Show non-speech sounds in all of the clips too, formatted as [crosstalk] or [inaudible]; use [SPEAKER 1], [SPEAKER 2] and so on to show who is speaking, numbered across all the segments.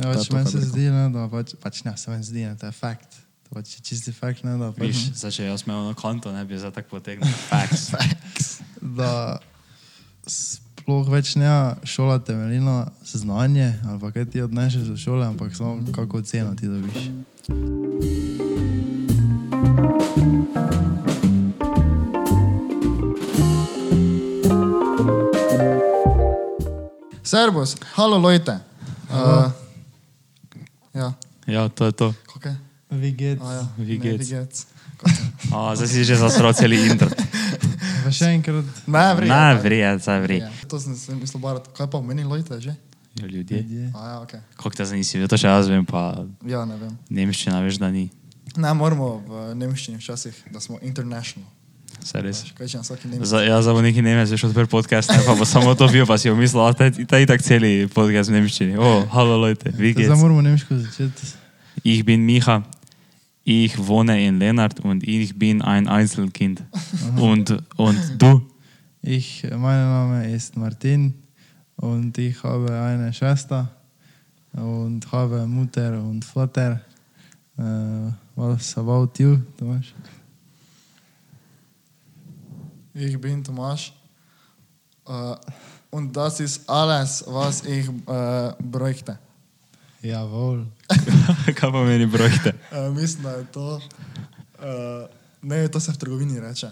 [SPEAKER 1] Ja, pač meni se zdi, ne, da pač, pač ne, se meni zdi, ne, to je fakt. To pač je čisti fakt, ne, da pač,
[SPEAKER 2] Viš, zdaj če jaz imel na konto, ne bi zdaj tako potegnil. [laughs] Facts.
[SPEAKER 1] da sploh več ne šola temelji na znanje, ali pa kaj ti odnešeš do šole, ampak samo kako ceno ti dobiš.
[SPEAKER 3] Servus, halo Lojte. Uh, ja,
[SPEAKER 2] Ja, to je to.
[SPEAKER 3] je?
[SPEAKER 1] Viget.
[SPEAKER 3] A, ja.
[SPEAKER 2] Vi
[SPEAKER 3] Ne,
[SPEAKER 2] gets.
[SPEAKER 3] Vigec.
[SPEAKER 2] A, zdaj si že zasral celi intro.
[SPEAKER 1] Pa še enkrat,
[SPEAKER 3] Ne, vri.
[SPEAKER 2] Ne, vri, ja, zdaj vri.
[SPEAKER 3] Ja, to sem si mislil barat. Kaj pa meni Lojte že?
[SPEAKER 2] Ja, ljudje.
[SPEAKER 1] ljudje.
[SPEAKER 3] A ja, ok.
[SPEAKER 2] Kako te zdaj nisi vedel, to še jaz vem, pa
[SPEAKER 3] Ja, ne vem.
[SPEAKER 2] nemščina veš, da ni.
[SPEAKER 3] Ne, moramo v nemščini včasih, da smo international.
[SPEAKER 2] Vse res.
[SPEAKER 3] Kaj če na vsaki nemščini?
[SPEAKER 2] Za, jaz za neki Nemec veš odprl podcast, ne pa bo samo to bil, pa si omislil, da je ta itak celi podcast v nemščini. O, halo, lojte, vi
[SPEAKER 1] Zdaj
[SPEAKER 2] geht's.
[SPEAKER 1] moramo nemško začeti.
[SPEAKER 2] Ich bin Micha, ich wohne in Lennart und ich bin ein Einzelkind. Und, und du?
[SPEAKER 1] Ich, mein Name ist Martin und ich habe eine Schwester und habe Mutter und Vater. Äh, was about you, Thomas?
[SPEAKER 3] Ich bin Tomaš. Uh, und das ist alles, was ich uh, bräuchte.
[SPEAKER 1] Jawohl. [laughs]
[SPEAKER 2] Kaj pa meni brojite?
[SPEAKER 3] Uh, mislim, da je to. Uh, ne, to se v trgovini reče.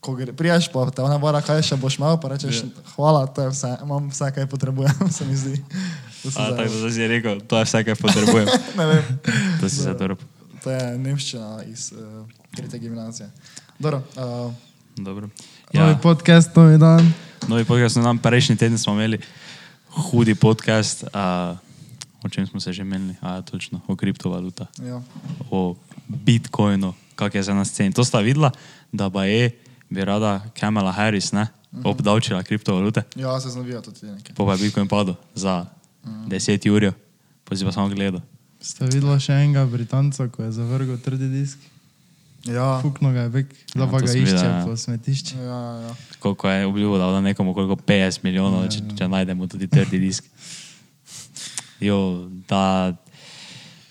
[SPEAKER 3] Ko gre, priješ pa te ona bara, kaj še boš imel, pa rečeš,
[SPEAKER 2] Ja.
[SPEAKER 3] hvala, to je vse, imam vse, kaj potrebujem, [laughs] se mi zdi.
[SPEAKER 2] A, tako da si rekel, to je vse, kar potrebujem. [laughs]
[SPEAKER 3] ne vem,
[SPEAKER 2] To si se dobro.
[SPEAKER 3] to je nemščina iz uh, tretje gimnazije. Dobro, uh,
[SPEAKER 2] Dobro.
[SPEAKER 1] Ja. Novi podcast, novi dan.
[SPEAKER 2] novi podcast, no, nam prejšnji teden smo imeli hudi podcast, a, o čem smo se že menili, a točno, o kriptovalutah.
[SPEAKER 3] ja.
[SPEAKER 2] o Bitcoinu, kak je za nas cen. To sta videla, da ba je, bi rada Kamala Harris ne, obdavčila kriptovalute,
[SPEAKER 3] ja, se znavijo tudi nekaj.
[SPEAKER 2] pa pa je Bitcoin padel za 10 ur, pa si pa samo gledal.
[SPEAKER 1] Ste videla še enega Britanca, ko je zavrgel trdi disk?
[SPEAKER 3] Ja,
[SPEAKER 1] Fukno ga je bek,
[SPEAKER 2] Ja,
[SPEAKER 1] da pa
[SPEAKER 2] to
[SPEAKER 1] ga
[SPEAKER 2] sem
[SPEAKER 1] išče
[SPEAKER 2] videl, ja.
[SPEAKER 1] po smetišču.
[SPEAKER 3] ja, ja.
[SPEAKER 2] Koliko je obljubil, da da nekomu koliko 50 milijonov, če, če najdemo tudi trdi disk. Jo, da,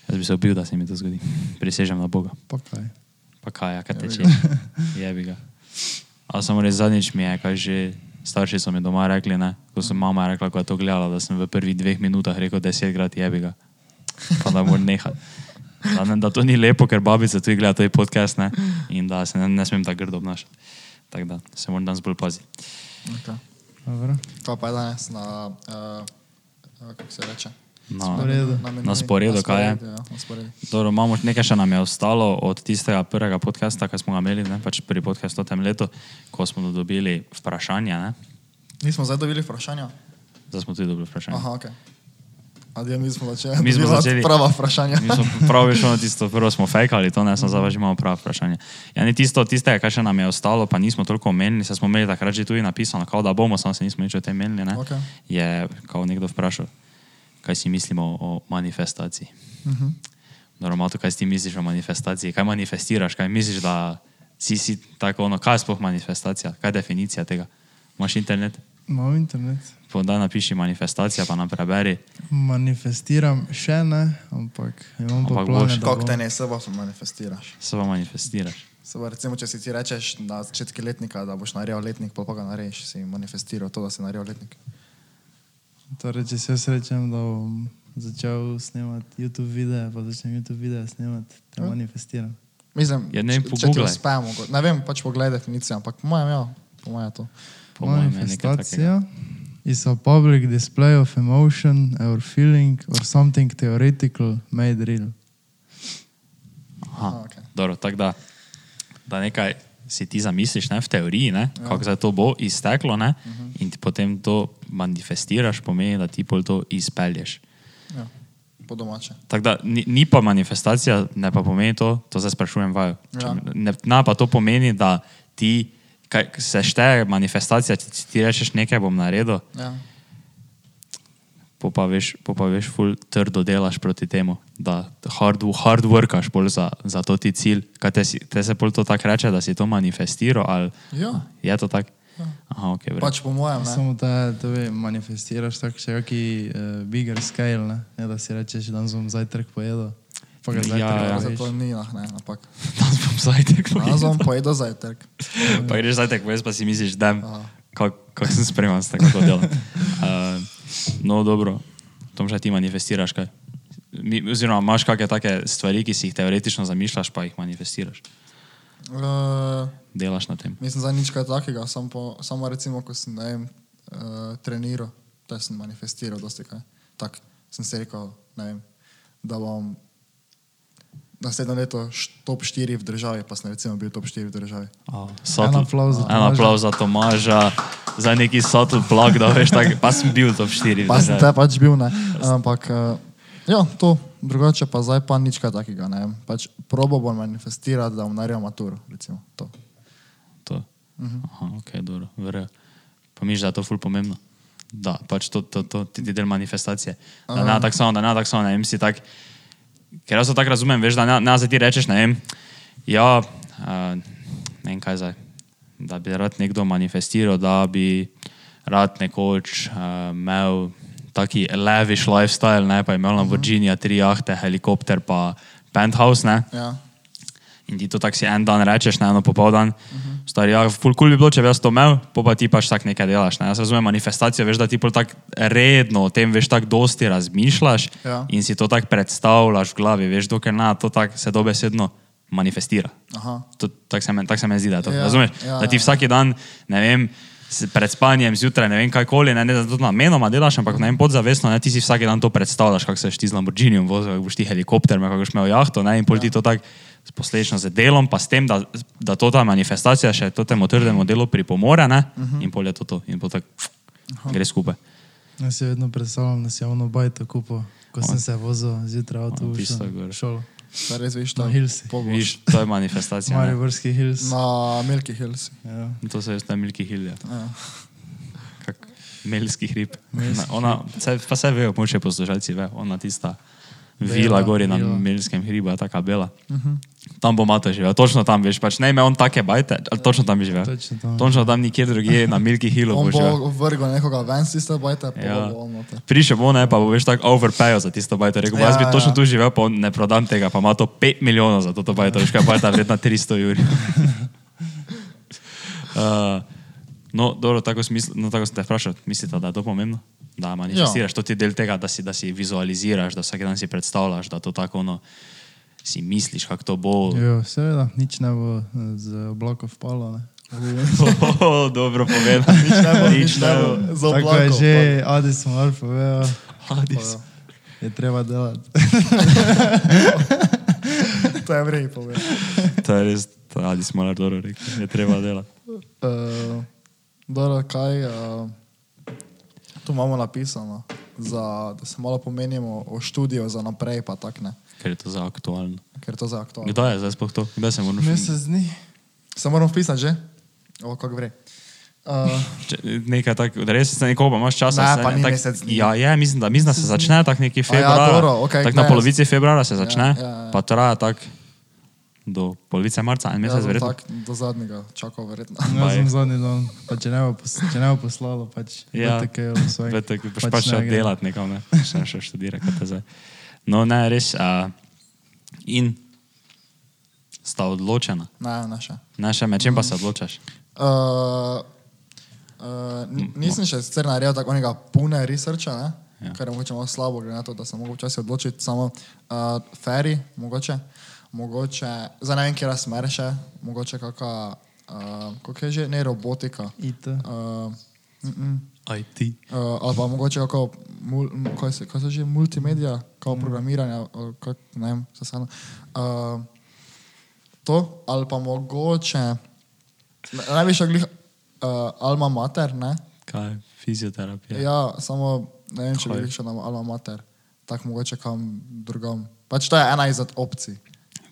[SPEAKER 2] jaz bi se obil, da se mi to zgodi. Prisežem na Boga.
[SPEAKER 1] Pa kaj.
[SPEAKER 2] Pa kaj, ja, kaj teče? [laughs] Jebi ga. A samo res zadnjič mi je, kaj že starši so mi doma rekli, ne? ko sem mama rekla, ko je to gledala, da sem v prvih dveh minutah rekel desetkrat jebi ga. Pa da moram nehati. Da, ne, da to ni lepo, ker babica tudi gleda to podcast ne? in da se ne, ne smem tako grdo obnašati. Tako da se moram danes bolj paziti.
[SPEAKER 3] Okay.
[SPEAKER 1] Dobro.
[SPEAKER 3] Kaj pa je danes na, uh, kako se reče?
[SPEAKER 2] Na,
[SPEAKER 1] Sporedu.
[SPEAKER 3] meniju.
[SPEAKER 2] Na sporedu, kaj je?
[SPEAKER 3] Ja, na sporedu.
[SPEAKER 2] dobro, imamo nekaj še nam je ostalo od tistega prvega podcasta, ki smo ga imeli, ne? pač pri podcastu v tem letu, ko smo dobili vprašanja. Ne?
[SPEAKER 3] Nismo zdaj dobili vprašanja?
[SPEAKER 2] Zdaj smo tudi dobili vprašanja.
[SPEAKER 3] Aha, ok. Adijo, mi smo začeli.
[SPEAKER 2] Mi smo začeli-
[SPEAKER 3] Prava vprašanja.
[SPEAKER 2] Mi smo pravi šlo na tisto, prvo smo fejkali, to ne, sem zdaj že imamo pravo vprašanje. Ja, ni tisto, tistega, kar še nam je ostalo, pa nismo toliko omenili, se smo imeli takrat že tudi napisano, kao da bomo, samo se nismo nič o tem menili, ne.
[SPEAKER 3] Okej.
[SPEAKER 2] Je, kao nekdo vprašal, kaj si mislimo o manifestaciji.
[SPEAKER 3] Mhm.
[SPEAKER 2] Normalno, to, kaj si ti misliš o manifestaciji, kaj manifestiraš, kaj misliš, da si, si tako ono, kaj je sploh manifestacija, kaj je definicija tega. Imaš internet?
[SPEAKER 1] Imam internet.
[SPEAKER 2] Podaj napiši manifestacija, pa nam preberi.
[SPEAKER 1] Manifestiram še ne, ampak imam pa
[SPEAKER 2] Ampak
[SPEAKER 1] plane,
[SPEAKER 2] boš.
[SPEAKER 1] da
[SPEAKER 3] Kako te ne sebo manifestiraš?
[SPEAKER 2] Se pa manifestiraš.
[SPEAKER 3] Se pa recimo, če si ti rečeš na začetku letnika, da boš naredil letnik, pa pa ga narediš, si manifestiral to, da si naredil letnik.
[SPEAKER 1] Torej, če se jaz rečem, da bom začel snemati YouTube videe, pa začnem YouTube videe snemati, te
[SPEAKER 3] Ja.
[SPEAKER 1] manifestiram.
[SPEAKER 3] Mislim,
[SPEAKER 2] Ja, ne vem,
[SPEAKER 3] če- če ti
[SPEAKER 2] pogooglaj.
[SPEAKER 3] uspe, mogo- ne vem, pač pogledaj definicijo, ampak po mojem, ja, po mojem je to.
[SPEAKER 2] Po mojem je nekaj takega.
[SPEAKER 1] Manifestacija is a public display of emotion or feeling or something theoretical made real.
[SPEAKER 2] Aha,
[SPEAKER 3] okej.
[SPEAKER 2] Dobro, tako da, da nekaj si ti zamisliš ne, v teoriji, ne, ja. kako se to bo izteklo, ne, uh -huh. in ti potem to manifestiraš, pomeni, da ti pol to izpelješ.
[SPEAKER 3] Ja, po domače.
[SPEAKER 2] Tako da ni, ni pa manifestacija, ne pa pomeni to, to zdaj sprašujem vaju.
[SPEAKER 3] Ja.
[SPEAKER 2] Ne, ne pa to pomeni, da ti kaj, se šteje manifestacija, če ti rečeš nekaj bom naredil,
[SPEAKER 3] Ja.
[SPEAKER 2] po pa veš, po pa veš ful trdo delaš proti temu, da hard, hard workaš bolj za, za to ti cilj. Kaj te, si, te se pol to tako reče, da si to manifestiral ali
[SPEAKER 3] Ja.
[SPEAKER 2] je to tako? Aha, ok, vred.
[SPEAKER 3] Pač po mojem, ne.
[SPEAKER 1] Samo da to ve, manifestiraš tako še kaki uh, bigger scale, ne? ne da si rečeš, da bom zajtrk pojedel. Pa ga
[SPEAKER 2] Ja,
[SPEAKER 1] zajtrk
[SPEAKER 2] ja.
[SPEAKER 1] ja,
[SPEAKER 3] Zato ni, ah, ne, ampak. [laughs]
[SPEAKER 2] Danes bom zajtrk
[SPEAKER 3] Danes bom pojedel zajtrk.
[SPEAKER 2] Pa greš zajtrk, veš pa si misliš, da kako kak sem spreman s tako to delo. Uh, [laughs] no, dobro, Tom že ti manifestiraš kaj. Mi, oziroma, imaš kakšne take stvari, ki si jih teoretično zamišljaš, pa jih manifestiraš.
[SPEAKER 3] Uh,
[SPEAKER 2] Delaš na tem.
[SPEAKER 3] Mislim, za nič kaj takega, sam po, samo recimo, ko sem, ne vem, uh, treniral, to sem manifestiral dosti kaj. Tak, sem si rekel, ne vem, da bom naslednje leto top 4 v državi, pa sem recimo bil top 4 v državi.
[SPEAKER 2] Oh,
[SPEAKER 1] En aplavz za
[SPEAKER 2] En
[SPEAKER 1] Tomaža.
[SPEAKER 2] aplavz za Tomaža, za neki subtle plug, da veš, tak, pa sem bil top 4.
[SPEAKER 3] Pa sem te pač bil, ne. Ampak, uh, ja, to, drugače pa zdaj pa nič kaj takega, ne. Pač probo bom manifestirati, da bom naredil maturo, recimo, to.
[SPEAKER 2] To. Aha, ok, dobro, verjamem. Pa miš, da je to ful pomembno. Da, pač to, to, to ti del manifestacije. Da ne tako samo, da ne tako samo, ne vem, si tak. Ker jaz to tako razumem, veš, da ne, za ti rečeš, ne vem, ja, uh, ne vem kaj zdaj, da bi rad nekdo manifestiral, da bi rad nekoč uh, imel taki lavish lifestyle, ne, pa imel Lamborghini, tri jahte, helikopter, pa penthouse, ne.
[SPEAKER 3] Ja.
[SPEAKER 2] In ti to tako si en dan rečeš, ne eno popoldan. Uh -huh. Stari, ja, ful cool bi bilo, če bi jaz to imel, pa, pa ti pač tako nekaj delaš. Ne? Jaz razumem manifestacijo, veš, da ti pol tako redno o tem, veš, tako dosti razmišljaš
[SPEAKER 3] Ja.
[SPEAKER 2] in si to tako predstavljaš v glavi, veš, dokler na to tako se dobesedno manifestira. Tako se, men- tako se meni zdi, da je to.
[SPEAKER 3] Ja,
[SPEAKER 2] Ja, Razumeš?
[SPEAKER 3] ja,
[SPEAKER 2] Ja, da ti
[SPEAKER 3] ja.
[SPEAKER 2] vsak dan, ne vem, pred spanjem zjutraj, ne vem kaj koli, ne, ne da to namenoma delaš, ampak ne vem, podzavestno, ne, ti si vsak dan to predstavljaš, kako se ti z Lamborghinijem vozil, kako boš ti helikopter, kako boš imel jahto, ne, in pol ti to tako posledično z delom, pa s tem, da, da to ta manifestacija še to temu trdemu delu pripomore, ne, uh -huh. in pol je to to, in tako gre skupaj.
[SPEAKER 1] Jaz si vedno predstavljam, da si javno bajto kupil, ko sem se vozil zjutraj avtobus
[SPEAKER 2] tisto gor.
[SPEAKER 1] v šolo.
[SPEAKER 3] Da res veš, to. Pogoš.
[SPEAKER 2] Viš, to je manifestacija. ne.
[SPEAKER 1] Mariborski hills.
[SPEAKER 3] Na Milky Hills.
[SPEAKER 1] Ja.
[SPEAKER 2] To se je na Milki Hill. Ja.
[SPEAKER 3] Ja.
[SPEAKER 2] Kak Melski hrib. Na- Ona, se, pa se vejo, moče poslušalci ve, ona tista vila gori na. Melskem hribu, je taka bela. Tam bo mato živel, točno tam, veš, pač ne ime on take bajte, ali točno tam bi živel.
[SPEAKER 1] Točno tam.
[SPEAKER 2] Točno tam nikjer drugje, na Milki Hillu
[SPEAKER 3] On
[SPEAKER 2] bo živel.
[SPEAKER 3] bo vrgel nekoga ven z tiste bajte, pa
[SPEAKER 2] Ja.
[SPEAKER 3] bo on noter.
[SPEAKER 2] Prišel bo ne, pa bo veš tako overpayo za tisto bajto. Rekel, ja,
[SPEAKER 3] Ja,
[SPEAKER 2] jaz bi
[SPEAKER 3] ja.
[SPEAKER 2] točno tu živel, pa on ne prodam tega, pa ima to 5 milijonov za to bajto, veš kaj bajta vredna 300 juri. [laughs] uh, no, dobro, tako, smisl, no, tako sem te vprašal, mislite, da je to pomembno? Da manifestiraš, ja. to ti je del tega, da si, da si vizualiziraš, da vsak dan si predstavljaš, da to tako ono, si misliš, kako to bo.
[SPEAKER 1] Jo, seveda, nič ne bo z oblakov vpalo. Ne. [laughs]
[SPEAKER 2] Oh, dobro povedano. [laughs]
[SPEAKER 3] Nič ne bo, nič ne bo. Z
[SPEAKER 1] Tako je že, Adis Mar povedal,
[SPEAKER 2] Hadis.
[SPEAKER 1] je treba delati. [laughs]
[SPEAKER 3] To je vrej, pove.
[SPEAKER 2] To je res, Adis Malar dobro rekel, je treba delati.
[SPEAKER 3] Uh, dobro, kaj, uh, tu imamo napisano, za, da se malo pomenimo o študiju za naprej, pa tak ne,
[SPEAKER 2] Ker je to za aktualno.
[SPEAKER 3] ker je to za aktualno.
[SPEAKER 2] Kdaj je zdaj sploh to? Kdaj se moramo
[SPEAKER 1] Mesec dni.
[SPEAKER 3] Se moram vpisati že? O, kako gre. [laughs] Uh,
[SPEAKER 2] nekaj tako, res se nekoga imaš časa.
[SPEAKER 3] Ne, pa ni
[SPEAKER 2] tak,
[SPEAKER 3] mesec dni.
[SPEAKER 2] Ja, je, mislim, da, mislim, da se začne tako neki
[SPEAKER 3] ja,
[SPEAKER 2] februar.
[SPEAKER 3] dobro, okej,
[SPEAKER 2] tak na
[SPEAKER 3] ne,
[SPEAKER 2] polovici februara se začne,
[SPEAKER 3] ja, ja.
[SPEAKER 2] pa traja tako do polovice marca, en
[SPEAKER 3] ja,
[SPEAKER 2] mesec
[SPEAKER 3] bom
[SPEAKER 2] verjetno.
[SPEAKER 3] tak do zadnjega čakal, verjetno.
[SPEAKER 1] Jaz
[SPEAKER 2] Baj.
[SPEAKER 1] sem zadnji dan, pa če ne bo, pos, če ne bo poslalo, pač
[SPEAKER 2] Ja.
[SPEAKER 1] tako je vse.
[SPEAKER 2] Vetek, boš pač, pač šel
[SPEAKER 1] ne gre.
[SPEAKER 2] delati nekam, ne? še šel študirati, kot te zdaj. No, ne, res. Uh, in sta odločena.
[SPEAKER 3] Ne, ne še.
[SPEAKER 2] Ne, še med čem pa se odločaš?
[SPEAKER 3] Uh, uh, ni- nisem še sicer naredil tako nekega pune researcha, ne?
[SPEAKER 2] Ja.
[SPEAKER 3] Ja. kar je mogoče malo slabo, glede na to, da sem mogel včasih odločiti samo uh, ferry, mogoče, mogoče, zdaj ne vem, kje smer še, mogoče kakšna, uh, kako je že, ne robotika.
[SPEAKER 1] IT.
[SPEAKER 3] Uh, mm -mm.
[SPEAKER 2] IT.
[SPEAKER 3] Uh, ali pa mogoče kako, mul, kaj, se, kaj se že, multimedia, kao programiranje, ali kak, ne vem, se samo. Uh, to, ali pa mogoče, najviše glih, uh, alma mater, ne?
[SPEAKER 2] Kaj, fizioterapija.
[SPEAKER 3] Ja, samo ne vem, če bi jih šel na alma mater, tako mogoče kam drugam. Pač to je ena izmed opcij.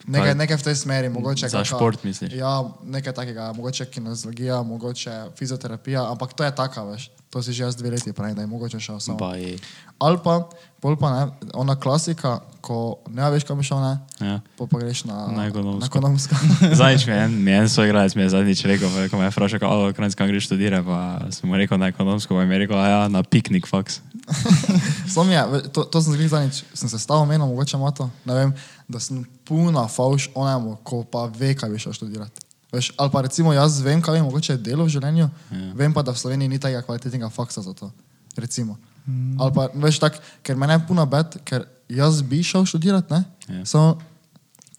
[SPEAKER 3] Nekaj,
[SPEAKER 2] Kaj?
[SPEAKER 3] nekaj v tej smeri, mogoče.
[SPEAKER 2] Za
[SPEAKER 3] kaka-
[SPEAKER 2] šport misliš?
[SPEAKER 3] Ja, nekaj takega, mogoče kinezologija, mogoče fizioterapija, ampak to je taka, veš. To si že jaz dve leti pravim, da je mogoče šel.
[SPEAKER 2] Baj.
[SPEAKER 3] Ali pa, pol pa ne, ona klasika, ko ne veš, kam šel, ne,
[SPEAKER 2] Ja.
[SPEAKER 3] pa pa greš na,
[SPEAKER 2] Na ekonomsko.
[SPEAKER 3] Na ekonomsko. [laughs]
[SPEAKER 2] Zadnjič mi je en, mi je en svoj igralec mi je zadnjič rekel, ko me je vprašal, kako kam greš študirati, pa sem mu rekel na ekonomsko, pa mi je rekel, a ja, na piknik faks. [laughs]
[SPEAKER 3] Samo je, to, to sem zgolj zadnjič, sem se stal omenil, mogoče ima to, ne vem, da sem puna fauš onemu, ko pa ve, kaj bi šel študirati. Veš, ali pa recimo jaz vem, kaj je mogoče delo v življenju, ja. vem pa, da v Sloveniji ni tega kvalitetnega faksa za to. Recimo. Mm. Ali pa, veš, tak, ker mene je puna bed, ker jaz bi šel študirati, ne?
[SPEAKER 2] Ja.
[SPEAKER 3] Samo,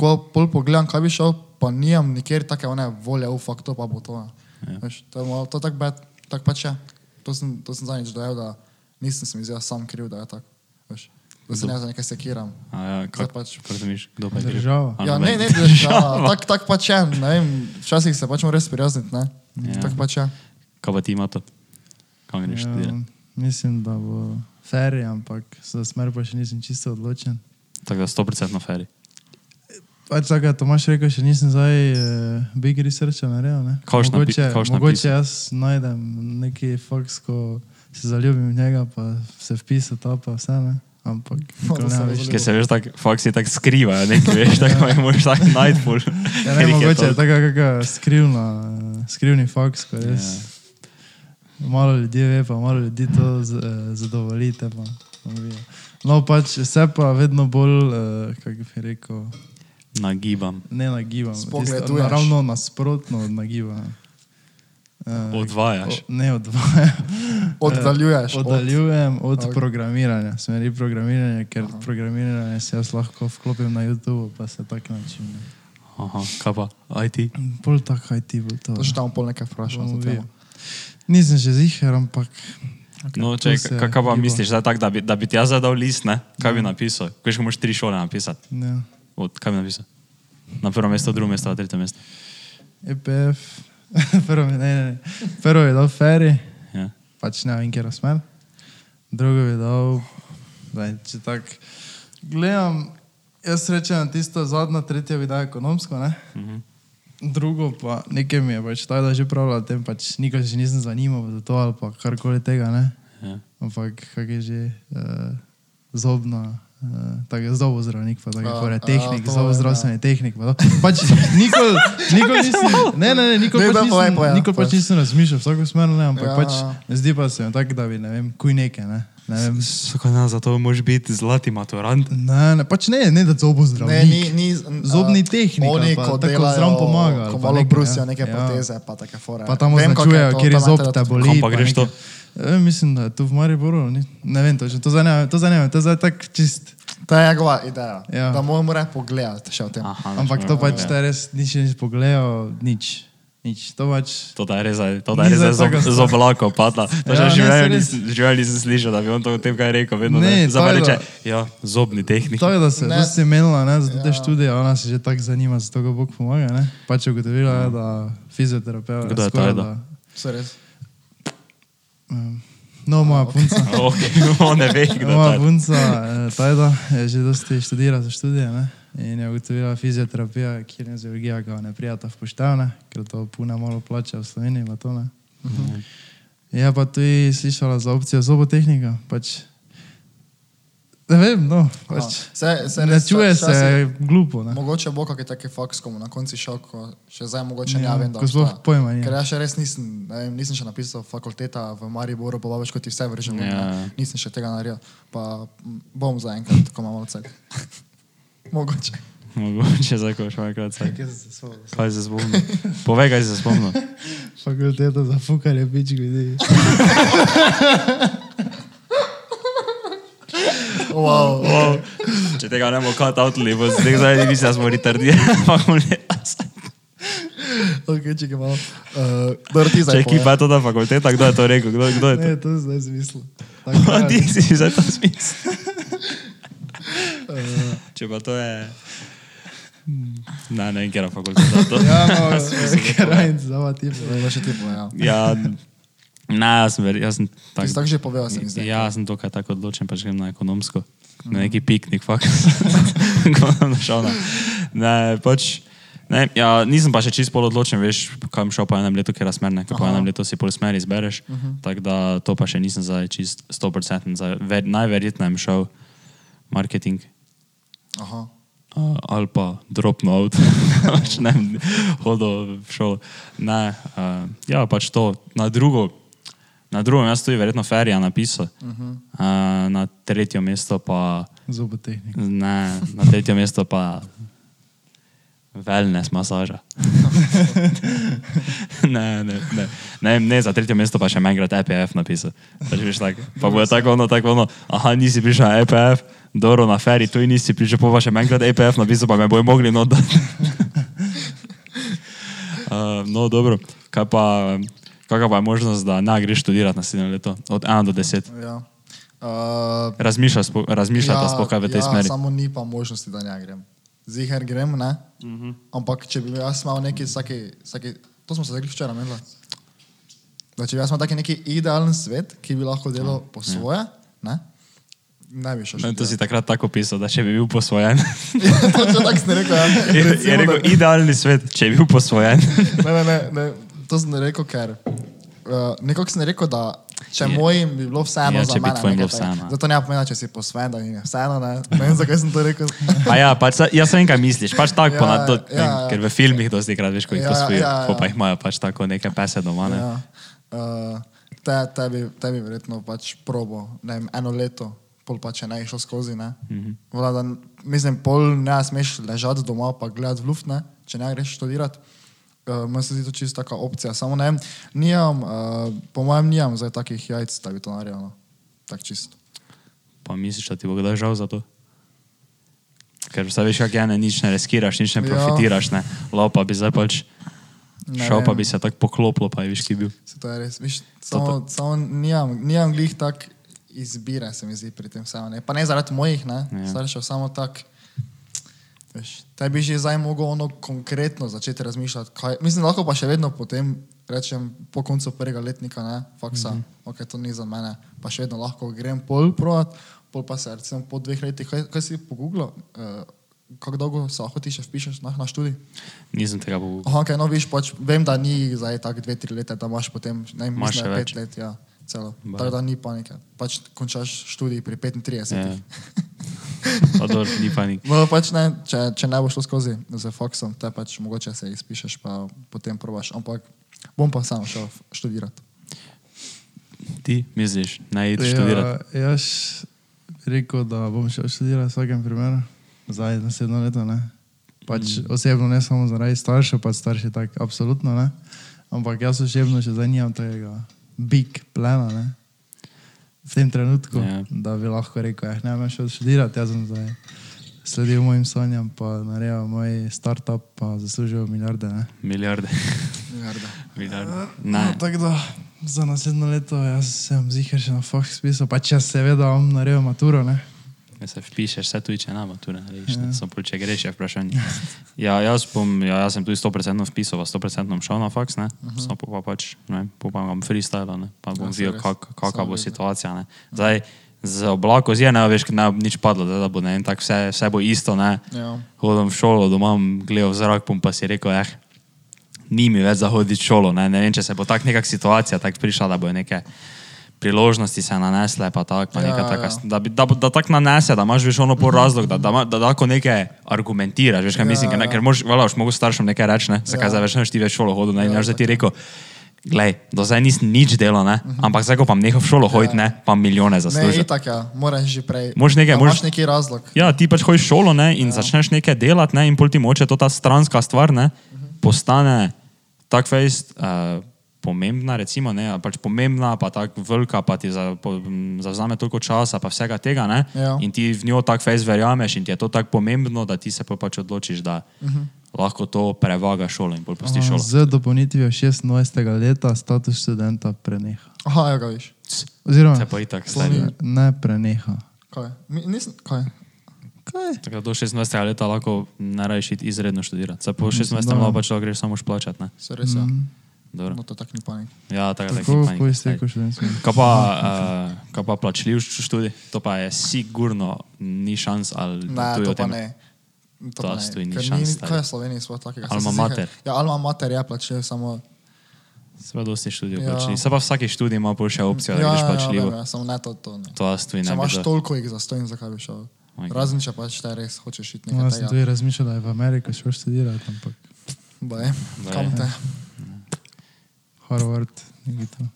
[SPEAKER 3] ko pol pogledam, kaj bi šel, pa nimam nikjer take one volje v faktu, pa bo to. ne.
[SPEAKER 2] Ja.
[SPEAKER 3] Veš, to je malo, to tak bed, tak pač je. To sem, to sem zadnjič dojel, da nisem se mi zdel sam kriv, da je tako. Veš, da se ne za nekaj sekiram.
[SPEAKER 2] A ja, kako
[SPEAKER 3] pač.
[SPEAKER 2] pač. misliš, kdo pa je?
[SPEAKER 1] Država.
[SPEAKER 3] Ja, ne, ne, država. [laughs] Tak, tak pač je, ne vem, včasih se pač moraš sprijazniti, ne?
[SPEAKER 2] Ja.
[SPEAKER 3] Ja. Tak pač je.
[SPEAKER 2] Kaj pa ti ima to? Kam greš
[SPEAKER 1] Ja,
[SPEAKER 2] študirati?
[SPEAKER 1] mislim, da bo feri, ampak za smer pa še nisem čisto odločen.
[SPEAKER 2] Tako da 100% feri.
[SPEAKER 1] Pač tako, Tomaš rekel, še nisem zdaj uh, big research naredil. ne.
[SPEAKER 2] Napi-
[SPEAKER 1] mogoče,
[SPEAKER 2] kavš
[SPEAKER 1] mogoče jaz najdem neki faks, ko se zaljubim v njega, pa se vpisa ta pa vse, ne. Ampak [laughs]
[SPEAKER 3] to se
[SPEAKER 1] ne
[SPEAKER 3] zgodilo.
[SPEAKER 2] Ker se veš, tako faksi tako skrivajo, nekaj [laughs] veš, tako jih moraš tako nightful.
[SPEAKER 1] Ja, ne, mogoče je taka kakšna skrivna, skrivni faks, ko res
[SPEAKER 2] Ja.
[SPEAKER 1] malo ljudi ve, pa malo ljudi to z, eh, zadovoljite. Pa, no pač vse pa vedno bolj, eh, kako bi rekel,
[SPEAKER 2] Nagibam.
[SPEAKER 1] ne nagibam.
[SPEAKER 3] Spogleduješ.
[SPEAKER 1] Ravno nasprotno od nagibanja. Uh,
[SPEAKER 2] Odvajaš.
[SPEAKER 1] Ne odvajam. [laughs]
[SPEAKER 3] Oddaljuješ.
[SPEAKER 1] Eh,
[SPEAKER 3] od-
[SPEAKER 1] Oddaljujem od,
[SPEAKER 3] Ok.
[SPEAKER 1] od programiranja, smeri programiranja, ker Aha. programiranje se jaz lahko vklopim na YouTube, pa se tak način. ne.
[SPEAKER 2] Aha, kaj pa? IT?
[SPEAKER 1] Bolj tako IT bo to.
[SPEAKER 3] To še tam pol nekaj temo.
[SPEAKER 1] Nisem še ziher, ampak
[SPEAKER 2] No,
[SPEAKER 1] to
[SPEAKER 2] če, kaj pa
[SPEAKER 1] giba.
[SPEAKER 2] misliš, zdaj tak, da, bi, da bi ti jaz zadal list, ne? Kaj bi napisal? Veš, ko moraš tri šole napisati.
[SPEAKER 1] ne.
[SPEAKER 2] Od, kaj bi napisal? Na prvo mesto, drugo mesto, tretje mesto.
[SPEAKER 1] EPF, [laughs] prvo, ne, ne, prvo je dal Ferry,
[SPEAKER 2] Ja.
[SPEAKER 1] pač ne vem, kje razmer. Drugo je dal, daj, če tako gledam, jaz rečem tisto zadnjo, tretje bi dal ekonomsko, ne.
[SPEAKER 2] Mhm.
[SPEAKER 1] Drugo pa nekaj mi je pač taj, da že pravila tem, pač nikoli že nisem zanimal za to ali pa karkoli tega, ne.
[SPEAKER 2] Ja.
[SPEAKER 1] Ampak kak je že uh, zobna. Uh, tako zobozdravnik, pa tako
[SPEAKER 3] a,
[SPEAKER 1] tehnik, zobozdravstveni tehnik. Pa, pač nikoli nikol nisem, ne, ne, ne, nikoli pač nisem,
[SPEAKER 3] povej,
[SPEAKER 1] nikol pač
[SPEAKER 3] povej.
[SPEAKER 1] nisem razmišljal v tako smer, ne, ampak
[SPEAKER 3] Ja.
[SPEAKER 1] ja. pač ne zdi pa se mi tako, da bi, ne vem, kuj neke, ne. Ne, vem,
[SPEAKER 2] Sako, ne, zato moraš biti zlati maturant.
[SPEAKER 1] ne, ne, pač ne, ne da zobozdravnik.
[SPEAKER 3] Ne, ni, ni,
[SPEAKER 1] Zobni
[SPEAKER 3] a,
[SPEAKER 1] tehnik
[SPEAKER 3] Oni,
[SPEAKER 1] pa
[SPEAKER 3] ko
[SPEAKER 1] tako zraven pomaga
[SPEAKER 3] Ko
[SPEAKER 1] pa
[SPEAKER 3] malo brusijo
[SPEAKER 1] ja.
[SPEAKER 3] neke
[SPEAKER 1] Ja.
[SPEAKER 3] proteze, pa take fore.
[SPEAKER 1] Pa tam
[SPEAKER 3] je
[SPEAKER 1] označujejo, kjer je zob te boli.
[SPEAKER 2] Pa greš to?
[SPEAKER 1] E, mislim, da je tu v Mariboru, ni, ne vem točno, to zanima, to zanima, to je zdaj tako čist.
[SPEAKER 3] To je njegova ideja.
[SPEAKER 1] Ja.
[SPEAKER 3] Da moramo reči pogledati še o tem.
[SPEAKER 2] Aha,
[SPEAKER 1] Ampak to pač
[SPEAKER 2] ja.
[SPEAKER 1] te res nič nisem pogledal, nič. Nič, to pač.
[SPEAKER 2] To da je res, to da
[SPEAKER 1] Ni
[SPEAKER 2] je res z, z oblako padla. To
[SPEAKER 1] Ja,
[SPEAKER 2] že
[SPEAKER 1] res.
[SPEAKER 2] nisem, slišal, da bi on to o tem kaj rekel. Vedno
[SPEAKER 1] Ne,
[SPEAKER 2] ne,
[SPEAKER 1] to
[SPEAKER 2] za me
[SPEAKER 1] je
[SPEAKER 2] reče, ja, zobni tehnik.
[SPEAKER 1] To je, da se je menila, ne, za te
[SPEAKER 3] Ja.
[SPEAKER 1] študije, ona se že tako zanima, zato ga Bog pomaga, ne. Pač je ugotovila, je, da fizioterapeut.
[SPEAKER 2] Kdo je to,
[SPEAKER 1] da,
[SPEAKER 3] Se res.
[SPEAKER 1] Um, No, moja punca. [laughs]
[SPEAKER 2] Ok, on ne ve, kdo
[SPEAKER 1] Moja
[SPEAKER 2] je to.
[SPEAKER 1] punca, eh, Tajda, je že dosti študira za študije, ne. In je ugotovila fizioterapija, kineziologija ga ne prijata v poštevne, ker to puna malo plača v Sloveniji, pa to ne. Je pa tudi slišala za opcijo zobotehnika, pač. Ne vem, no, pač.
[SPEAKER 3] Se, se
[SPEAKER 1] Ne čuje se glupo, ne.
[SPEAKER 3] Mogoče bo kakšen taki faks, ko mu na koncu šel, ko še zdaj mogoče ne
[SPEAKER 1] Ja,
[SPEAKER 3] vem, da
[SPEAKER 1] sploh
[SPEAKER 3] obstaja.
[SPEAKER 1] pojma.
[SPEAKER 3] Ker jaz še res nisem, ne vem, nisem še napisal fakulteta v Mariboru, pa več kot ti vse vržem.
[SPEAKER 2] Ja.
[SPEAKER 3] Nisem še tega naredil, pa bom zaenkrat, ko imam malce. [laughs] mogoče.
[SPEAKER 2] Mogoče zdaj, ko še enkrat
[SPEAKER 1] se?
[SPEAKER 2] Kaj se spomni? Povej, kaj se spomnil. [laughs]
[SPEAKER 1] Fakulteta za fukanje pič ljudi. [laughs]
[SPEAKER 3] Wow.
[SPEAKER 2] Wow. [laughs] Če tega ne bomo cut outli, bo zdaj zdaj mislim, da smo retardirani. [laughs] fakulteta.
[SPEAKER 3] Ok, če ga malo. Uh, dobro, ti zdaj
[SPEAKER 2] Če ekipa je to na fakulteta, kdo je to rekel? Kdo, kdo je to?
[SPEAKER 1] Ne, to je zdaj zmislil. [laughs]
[SPEAKER 2] A ti si za to smisel. Če pa to je... Ne, ne vem, kje je fakulteta. To.
[SPEAKER 1] Ja, no, krajn, zava ti.
[SPEAKER 3] Zdaj še ti povem.
[SPEAKER 2] Ja, ne, jaz sem, ver, jaz sem tak,
[SPEAKER 3] tako že povedal, se mi zdi.
[SPEAKER 2] ja, sem dokaj tako odločen, pač grem na ekonomsko. Na neki piknik, fakt. [laughs] Sem na... Ne, pač... Ne, ja, nisem pa še čist pol odločen, veš, kam šel po enem letu, ker je smer, ne, ker po
[SPEAKER 3] Aha.
[SPEAKER 2] enem letu si pol smer izbereš. Uh -huh. Tako da to pa še nisem zdaj čist 100%. Zdaj, ver, najverjetneje bom šel marketing.
[SPEAKER 3] Aha.
[SPEAKER 2] uh, ali pa dropno avto, [laughs] pač ne vem, hodil v šolo. Ne, uh, ja, pač to. Na drugo, na drugo mesto je verjetno Ferija napisal, uh -huh. uh, na tretje mesto pa,
[SPEAKER 1] Zobotehnik.
[SPEAKER 2] ne, na tretje mesto pa wellness masaža. [laughs] ne, ne, ne, ne, ne, za tretje mesto pa še enkrat EPF napisal. Pač, veš, tak, pa bo tako ono, tako ono, aha, nisi prišel na EPF, dobro na feri, tu nisi prišel, pa še enkrat EPF napisal, pa me bojo mogli not dati. [laughs] [laughs] uh, no, dobro, kaj pa, kakva pa je možnost, da ne greš študirati naslednje leto, od 1 do 10?
[SPEAKER 3] Ja. Uh,
[SPEAKER 2] Razmišljaš, spo- razmišljata ja, sploh kaj v tej
[SPEAKER 3] ja,
[SPEAKER 2] smeri?
[SPEAKER 3] Samo ni pa možnosti, da ne grem. Ziher grem, ne? Uh
[SPEAKER 2] Mhm.
[SPEAKER 3] -huh. Ampak če bi jaz imel neki, vsaki, vsaki, to smo se rekli včeraj, menila. Da če bi jaz imel taki neki idealen svet, ki bi lahko delal po svoje, ne? Ne bi šel.
[SPEAKER 2] No, to si takrat tako pisal, da če bi bil posvojen. [laughs]
[SPEAKER 3] Točno tako sem rekel, ja.
[SPEAKER 2] je, je
[SPEAKER 3] Recimo,
[SPEAKER 2] rekel,
[SPEAKER 3] da-
[SPEAKER 2] idealni svet, če bi bil posvojen.
[SPEAKER 3] ne, ne, ne, ne, to sem rekel, ker uh, nekako sem rekel, da če
[SPEAKER 2] Je.
[SPEAKER 3] mojim bi bilo vseeno
[SPEAKER 2] Ja,
[SPEAKER 3] za
[SPEAKER 2] bi
[SPEAKER 3] mene. nekaj
[SPEAKER 2] bilo vseeno.
[SPEAKER 3] Zato ne pomeni, če si posven, da mi je vseeno, ne. Ne vem, zakaj sem to rekel.
[SPEAKER 2] A ja, pač, jaz vem, kaj misliš. Pač tako,
[SPEAKER 3] Ja,
[SPEAKER 2] ja, ponad, do,
[SPEAKER 3] ja, ja.
[SPEAKER 2] ker v filmih dosti krat veš, ko jih
[SPEAKER 3] Ja,
[SPEAKER 2] posvojijo,
[SPEAKER 3] ja,
[SPEAKER 2] ja,
[SPEAKER 3] ja.
[SPEAKER 2] pa jih imajo pač tako neke pese doma. Ne?
[SPEAKER 3] Ja. Uh, te, tebi, tebi verjetno pač probo, ne vem, eno leto, pol pa če ne išel skozi, ne. Mm. -hmm. Vlada, mislim, pol ne smeš ležati doma pa gledati v luft, ne, če ne greš študirati. Uh, Meni se zdi to čisto taka opcija, samo ne nijam, uh, po mojem nijam zdaj takih jajc, da bi to naredil, no. Tak čisto.
[SPEAKER 2] Pa misliš, da ti bo kdaj žal za to? Ker vse veš, kako je, ne, nič ne riskiraš, nič ne
[SPEAKER 3] Ja.
[SPEAKER 2] profitiraš, ne. Lopa bi zdaj pač
[SPEAKER 3] Ne
[SPEAKER 2] šel, pa
[SPEAKER 3] vem.
[SPEAKER 2] bi se tako poklopilo, pa je viš, ki bil.
[SPEAKER 3] Se to je res, viš, samo, samo nijam, nijam glih tak izbire, se mi zdi pri tem vseeno. ne. Pa ne zaradi mojih, ne,
[SPEAKER 2] Ja.
[SPEAKER 3] ja. staršev, samo tak. Veš, te bi že zdaj mogel ono konkretno začeti razmišljati. Kaj, mislim, lahko pa še vedno potem rečem, po koncu prvega letnika, ne, faksa, mm -hmm. ok, to ni za mene, pa še vedno lahko grem pol provat, pol pa se recimo po dveh letih, kaj, kaj si pogooglil, uh, kako dolgo se lahko ti še vpišeš na, na študij?
[SPEAKER 2] Nisem tega pogledal.
[SPEAKER 3] Aha, okay, no, viš, pač, vem, da ni zdaj tako dve, tri leta, da imaš potem, ne
[SPEAKER 2] Imaš
[SPEAKER 3] mislim, da je
[SPEAKER 2] več.
[SPEAKER 3] pet let, ja, celo. Tako da ni panike. Pač končaš študij pri 35.
[SPEAKER 2] Ja. [laughs] Pa dobro, ni panik.
[SPEAKER 3] No, pač ne, če, če ne bo šlo skozi z faksom, te pač mogoče se izpišeš, pa potem probaš. Ampak bom pa sam šel študirati.
[SPEAKER 2] Ti misliš, naj ideš študirati?
[SPEAKER 1] Ja, jaz bi rekel, da bom šel študirati v vsakem primeru, zdaj naslednjo leto. Ne. Pač mm. osebno ne samo zaradi staršev, pač starši tako absolutno ne. Ampak jaz osebno še zdaj nimam tega big plana. Ne. V tem trenutku,
[SPEAKER 2] Ja.
[SPEAKER 1] yeah. da bi lahko rekel, eh, ne bom šel študirati, jaz sem zdaj sledil mojim sanjam, pa naredil moj startup, pa zaslužil milijarde. Ne.
[SPEAKER 2] Milijarde.
[SPEAKER 3] Milijarde. [laughs]
[SPEAKER 2] Milijarde.
[SPEAKER 1] No,
[SPEAKER 2] Ne,
[SPEAKER 1] tako da za naslednjo leto jaz sem zihar še na faks spisal, pa če seveda bom naredil maturo. Ne.
[SPEAKER 2] Ja, se vpišeš, vse tuji, če ne mature narediš, ne, samo pol, če greš, je vprašanje. Ja, jaz, bom, ja, jaz sem tudi 100% vpisal, pa 100% šel na faks, ne, uh -huh. samo pa pač, ne, pa bom freestyle, ne, pa bom
[SPEAKER 3] Ja,
[SPEAKER 2] ja, videl, kak,
[SPEAKER 3] Samo
[SPEAKER 2] bo
[SPEAKER 3] videl.
[SPEAKER 2] situacija, ne. Zdaj, z oblako zje, ne veš, ne bo nič padlo, da, da bo, ne, in tako vse, vse bo isto, ne.
[SPEAKER 3] Ja.
[SPEAKER 2] Hodim v šolo, doma bom gledal v zrak, bom pa si rekel, eh, ni mi več za hoditi v šolo, ne, ne vem, če se bo tak neka situacija tako prišla, da bo neke priložnosti se nanesle, pa tak, pa
[SPEAKER 3] Ja,
[SPEAKER 2] neka taka,
[SPEAKER 3] ja.
[SPEAKER 2] da, da, da tako nanese, da imaš veš ono po razlog, da, da, da lahko nekaj argumentiraš, veš kaj
[SPEAKER 3] Ja,
[SPEAKER 2] mislim, ker, ne,
[SPEAKER 3] ja.
[SPEAKER 2] ker moš, vala, mogo staršem nekaj reči, ne, zakaj
[SPEAKER 3] Ja.
[SPEAKER 2] zdaj več ne ti več šolo hodil, ne,
[SPEAKER 3] Ja,
[SPEAKER 2] jaz zdaj ti rekel, glej, do zdaj nisem nič delal, ne, ampak zdaj, ko pa nehal v šolo hoditi, ne, pa milijone
[SPEAKER 3] Ne,
[SPEAKER 2] zaslužil.
[SPEAKER 3] itak, ja, moraš že prej.
[SPEAKER 2] Moraš nekaj-
[SPEAKER 3] Imaš neki razlog.
[SPEAKER 2] Ja, ti pač hojiš v šolo ne, in ja. začneš nekaj delati, ne, in pol ti moče to ta stranska stvar ne, postane tako fejst uh, pomembna, recimo, ne, pač pomembna, pa tako velika, pa ti za, po, zavzame toliko časa, pa vsega tega, ne,
[SPEAKER 3] Ja.
[SPEAKER 2] in ti v njo tako fejst verjameš in ti je to tako pomembno, da ti se pol pač odločiš, da uh -huh. lahko to prevaga šolo in pol pustiš šolo.
[SPEAKER 1] Z dopolnitvijo 26. leta status študenta preneha.
[SPEAKER 3] Aha, ja, ga viš.
[SPEAKER 1] Oziroma,
[SPEAKER 2] Se pa itak stari.
[SPEAKER 1] ne preneha.
[SPEAKER 3] Kaj? Mi, nisem, kaj?
[SPEAKER 1] Kaj?
[SPEAKER 2] Tako da do 26. leta lahko iti izredno študirati. Se po 26.
[SPEAKER 1] da.
[SPEAKER 2] leta pač lahko greš samo šplačati, ne.
[SPEAKER 3] Se res, ja.
[SPEAKER 1] Mm.
[SPEAKER 2] Dobro.
[SPEAKER 3] No, to tak ni panik.
[SPEAKER 2] Ja, tako da
[SPEAKER 1] Tako, ko iztekel študentski.
[SPEAKER 2] Kaj pa, uh, kaj pa plačljiv študij? To pa je sigurno ni šans ali
[SPEAKER 3] Ne, to pa ne. To
[SPEAKER 2] To
[SPEAKER 3] pa ne.
[SPEAKER 2] stoji, ni
[SPEAKER 3] Ker
[SPEAKER 2] šans, stari.
[SPEAKER 3] Kaj je v Sloveniji sploh takega?
[SPEAKER 2] Alma mater.
[SPEAKER 3] Ja, alma mater je plačil samo.
[SPEAKER 2] Sve dosti študijev
[SPEAKER 3] Ja.
[SPEAKER 2] plačljiv. Se pa vsaki študij ima pol še opcijo, da
[SPEAKER 3] ja,
[SPEAKER 2] greš
[SPEAKER 3] ja,
[SPEAKER 2] plačljivo.
[SPEAKER 3] vem, ja, samo ne to, to ne.
[SPEAKER 2] To jaz tu
[SPEAKER 3] Če
[SPEAKER 2] ne bi.
[SPEAKER 3] imaš toliko jih za stojn, zakaj bi šel?
[SPEAKER 2] Moj bog.
[SPEAKER 3] Razen če pač te res hočeš iti
[SPEAKER 1] No,
[SPEAKER 3] nekaj
[SPEAKER 1] jaz sem tudi razmišljal, da je v Ameriki šel študirati, ampak
[SPEAKER 3] Baj,
[SPEAKER 2] Baj.
[SPEAKER 3] kam te?
[SPEAKER 1] Harvard, nekaj to.